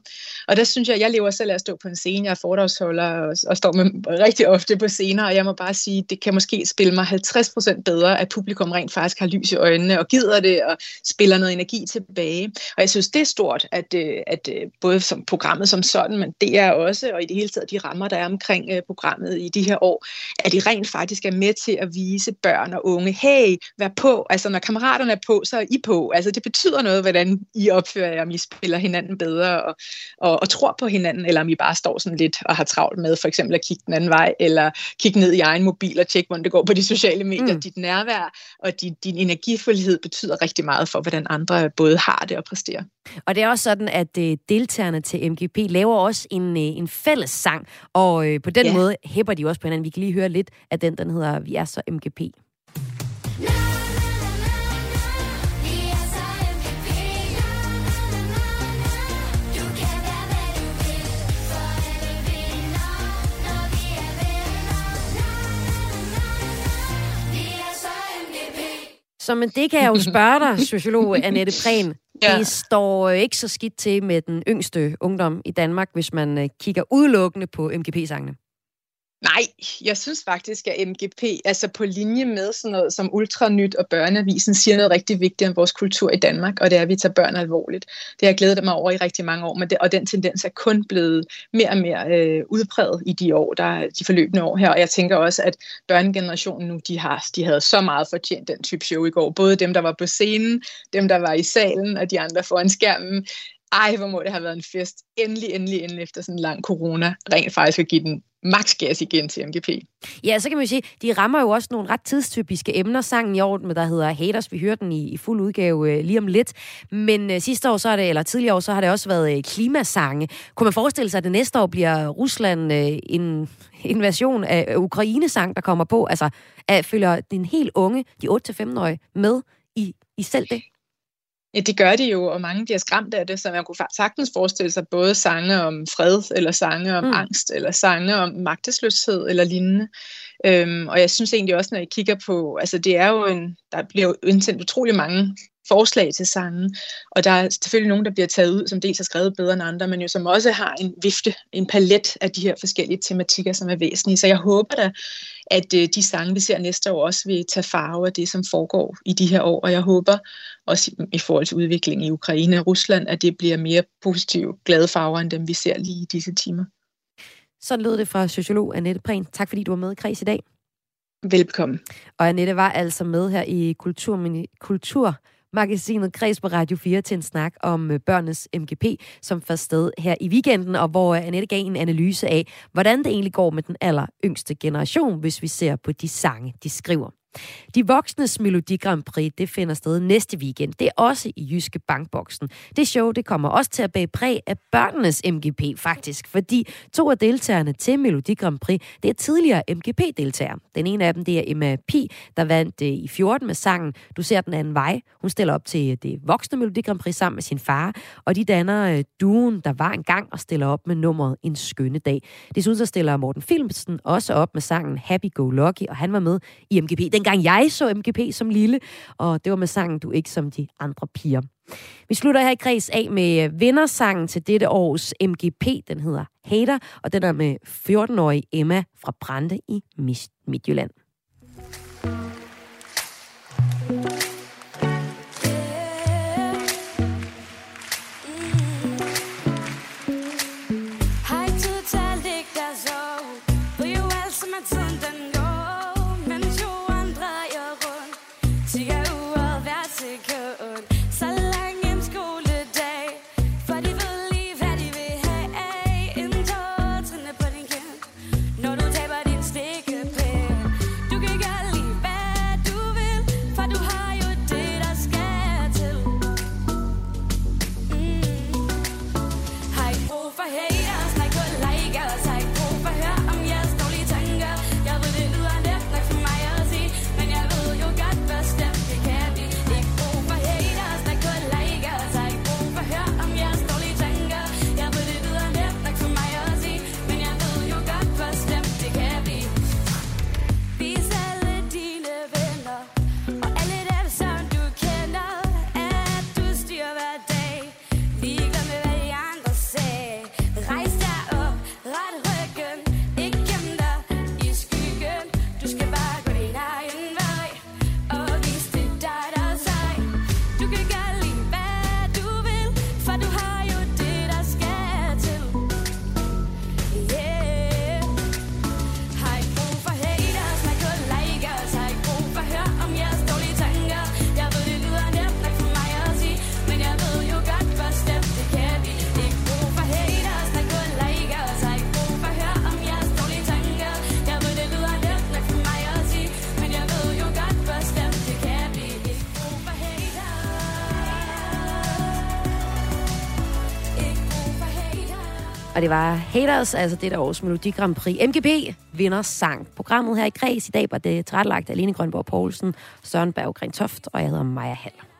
Og der synes jeg, jeg lever selv af at stå på en scene. Jeg er foredragsholder og, og står med rigtig ofte på scener, og jeg må bare sige, det kan måske spille mig 50% bedre, at publikum rent faktisk har lys i øjnene og gider det og spiller noget energi tilbage. Og jeg synes, det er stort, at, øh, at øh, både som programmet som sådan, men det er også, og i det hele taget de rammer, der er omkring øh, programmet i de her år, at de rent faktisk er med til at vise børn og unge, hey, vær på. Altså når kammeraterne er på, så er I på. Altså det betyder noget, hvordan I opfører jer, om I spiller hinanden bedre og, og, og tror på hinanden, eller om I bare står sådan lidt og har travlt med for eksempel at kigge den anden vej, eller kigge ned i egen mobil og tjekke, hvordan det går på de sociale medier. Mm. Dit nærvær og din, din energifuldhed betyder rigtig meget for, hvordan andre både har det og præsterer. Og det er også sådan, at øh, deltagerne til MGP laver også en, øh, en fælles sang, og øh, på den ja. måde hæpper de også på hinanden. Vi kan lige høre lidt af den, den hedder Vi er så MGP. Så men det kan jeg jo spørge dig, sociolog Annette Prehn. Ja. Det står ikke så skidt til med den yngste ungdom i Danmark, hvis man øh, kigger udelukkende på MGP-sangene. Nej, jeg synes faktisk, at MGP, altså på linje med sådan noget som Ultranyt og Børneavisen, siger noget rigtig vigtigt om vores kultur i Danmark, og det er, at vi tager børn alvorligt. Det har jeg glædet mig over i rigtig mange år, men det, og den tendens er kun blevet mere og mere øh, udpræget i de år, der de forløbende år her, og jeg tænker også, at børnegenerationen nu, de, har, de havde så meget fortjent den type show i går. Både dem, der var på scenen, dem, der var i salen, og de andre foran skærmen. Ej, hvor må det have været en fest. Endelig, endelig, endelig efter sådan en lang corona, rent faktisk at give den max gas igen til MGP. Ja, så kan man jo sige, de rammer jo også nogle ret tidstypiske emner. Sangen i år, der hedder Haters, vi hørte den i, i fuld udgave øh, lige om lidt. Men øh, sidste år, så er det, eller tidligere år, så har det også været øh, klimasange. Kunne man forestille sig, at det næste år bliver Rusland øh, en, en version af Ukraine-sang, der kommer på? Altså, at følger den helt unge, de 8-15-årige, med i, i selv det? Ja, det gør de jo, og mange bliver skræmt af det, så man kunne sagtens forestille sig både sange om fred, eller sange om mm. angst, eller sange om magtesløshed, eller lignende. Øhm, og jeg synes egentlig også, når jeg kigger på, altså det er jo en, der bliver jo indsendt utrolig mange forslag til sangen, og der er selvfølgelig nogen, der bliver taget ud, som dels har skrevet bedre end andre, men jo som også har en vifte, en palet af de her forskellige tematikker, som er væsentlige. Så jeg håber da, at øh, de sange, vi ser næste år, også vil tage farve af det, som foregår i de her år, og jeg håber også i forhold til udviklingen i Ukraine og Rusland, at det bliver mere positive, glade farver, end dem vi ser lige i disse timer. Så lød det fra sociolog Annette Prehn. Tak fordi du var med i Kreds i dag. Velkommen. Og Annette var altså med her i Kultur, Kultur magasinet Kreds på Radio 4 til en snak om øh, børnenes MGP, som først sted her i weekenden, og hvor øh, Annette gav en analyse af, hvordan det egentlig går med den aller yngste generation, hvis vi ser på de sange, de skriver. De voksnes Melodi Grand Prix, det finder sted næste weekend. Det er også i Jyske Bankboksen. Det show, det kommer også til at bage præg af børnenes MGP, faktisk. Fordi to af deltagerne til Melodi Grand Prix, det er tidligere MGP-deltagere. Den ene af dem, det er Emma Pi, der vandt øh, i 14 med sangen Du ser den anden vej. Hun stiller op til øh, det voksne Melodi Grand Prix sammen med sin far, og de danner øh, duen, der var engang og stiller op med nummeret En skønne dag. Desuden så stiller Morten Filmsen også op med sangen Happy Go Lucky, og han var med i MGP. Den dengang jeg så MGP som lille, og det var med sangen Du ikke som de andre piger. Vi slutter her i kreds af med vindersangen til dette års MGP. Den hedder Hater, og den er med 14-årige Emma fra Brande i Midtjylland. Og det var Haters, altså det der års Melodi Grand Prix. MGP vinder sang. Programmet her i Græs i dag var det trætlagt af Lene Grønborg Poulsen, Søren Berggren Toft, og jeg hedder Maja Hall.